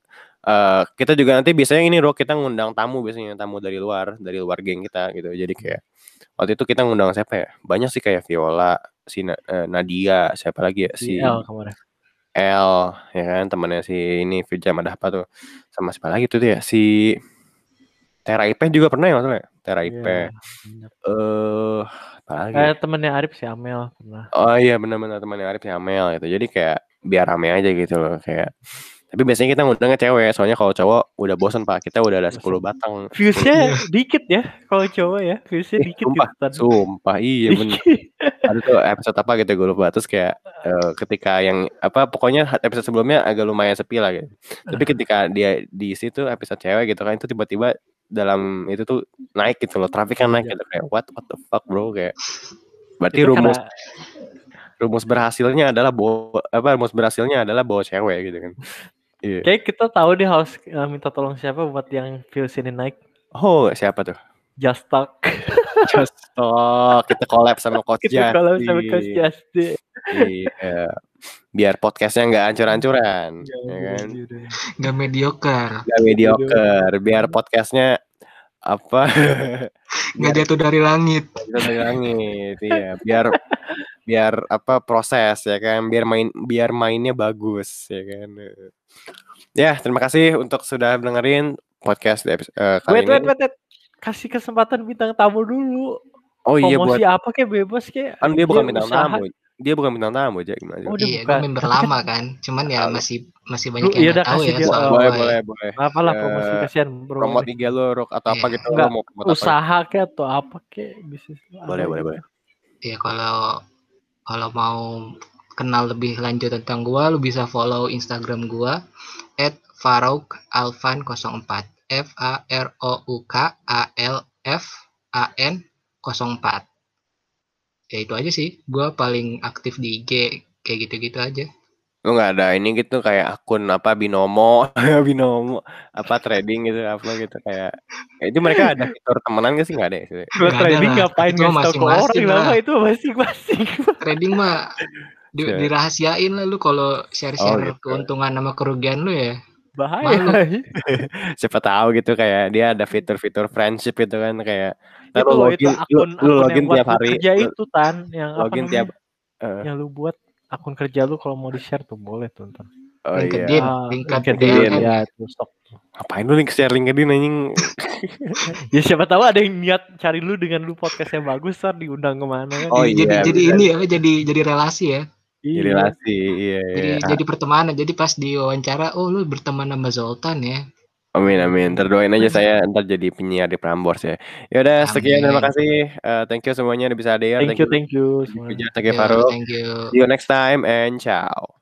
eh, kita juga nanti biasanya ini Rok kita ngundang tamu biasanya tamu dari luar dari luar geng kita gitu jadi kayak waktu itu kita ngundang siapa ya banyak sih kayak Viola si Na- eh, Nadia siapa lagi ya Si L kemarin. L ya kan temannya si ini Firja ada apa tuh sama siapa lagi tuh dia si Tera IP juga pernah ya maksudnya Tera IP Iya, eh banyak. apa lagi Eh ya? temennya Arif si Amel pernah. oh iya benar-benar temannya Arif si Amel gitu jadi kayak biar rame aja gitu loh kayak tapi biasanya kita ngundangnya cewek soalnya kalau cowok udah bosan pak. Kita udah ada 10 Bosan. batang. Viewsnya dikit ya kalau cowok ya. Viewsnya Eh, dikit sumpah, gitu sumpah. Iya bener. Ada tuh episode apa gitu gue lupa. Terus kayak eh, ketika yang apa pokoknya episode sebelumnya agak lumayan sepi lah gitu. Tapi ketika dia di situ episode cewek gitu kan itu tiba-tiba dalam itu tuh naik gitu loh traffic kan naik Iya. gitu. Kayak what? What the fuck bro? Kayak berarti Itu rumus karena rumus berhasilnya adalah bawa apa rumus berhasilnya adalah bawa cewek gitu kan iya. Kayak kita tahu dia harus eh, minta tolong siapa buat yang views ini naik. oh siapa tuh? Just Talk. just talk. Kita collab sama coach Kita kalau sama Coach Justin. Justin. iya. Biar podcastnya nggak hancur-hancuran Iya, ya kan? Gak mediocre. Gak mediocre. Biar podcastnya apa? Gak jatuh dari langit. kita dari langit. Iya biar biar apa proses ya kan biar main biar mainnya bagus ya kan ya terima kasih untuk sudah dengerin podcast di episode, eh, kali Wait, ini wait, wait, wait. Kasih kesempatan bintang tamu dulu. oh iya buat Promosi apa kayak bebas kayak. kan dia bukan bintang usaha. tamu dia bukan bintang tamu aja gimana Oh, dia iya, bukan. member kan- lama kan. Cuman ya masih masih banyak iya yang gak tahu ya dia, soal uh, boleh boleh boleh Apa lah Eh, promosi kasihan bro. promote IG lu Rok, atau apa Iya. gitu Enggak, mau apa Usaha kayak atau apa kayak bisnis. lu, boleh apa boleh gitu. boleh Ya kalau kalau mau kenal lebih lanjut tentang gua, lu bisa follow Instagram gua @farouk_alvan04. F A R O U K A L F A N 04. Ya itu aja sih. Gua paling aktif di IG kayak gitu-gitu aja. Lu nggak ada ini gitu kayak akun apa binomo binomo apa trading gitu apa gitu kayak ya itu mereka ada fitur temenan gak sih nggak ada ya ada trading lah. ngapain Itu ngasih tau orang lah. lama itu masing-masing. Trading mah di, Siap. dirahasiain lah lu kalau share-share Oh, gitu. keuntungan sama kerugian lu ya. Bahaya. siapa tahu gitu kayak dia ada fitur-fitur friendship gitu kan kayak itu lu login itu lu, akun lu akun login yang tiap lu hari kerja lu itu tan yang apa login namanya tiap eh, yang lu buat akun kerja lu kalau mau di share tuh boleh tuh ntar. oh LinkedIn. iya Ah, LinkedIn. LinkedIn LinkedIn. ya itu stok. ngapain lu link share LinkedIn anjing Ya siapa tahu ada yang niat cari lu dengan lu podcast yang bagus ntar diundang ke mana kan. Oh, jadi iya, jadi ini ya jadi jadi relasi ya. Iya. jadi relasi iya Jadi iya jadi pertemanan. Jadi pas diwawancara, oh lu berteman sama Zoltan ya. Amin amin terdoain aja saya ntar jadi penyiar di Prambors ya yaudah sekian terima Amin. kasih Eh, thank you semuanya udah bisa hadir Thank you, thank you. semuanya. Thank you Yo, Farouk Thank you. see you next time and ciao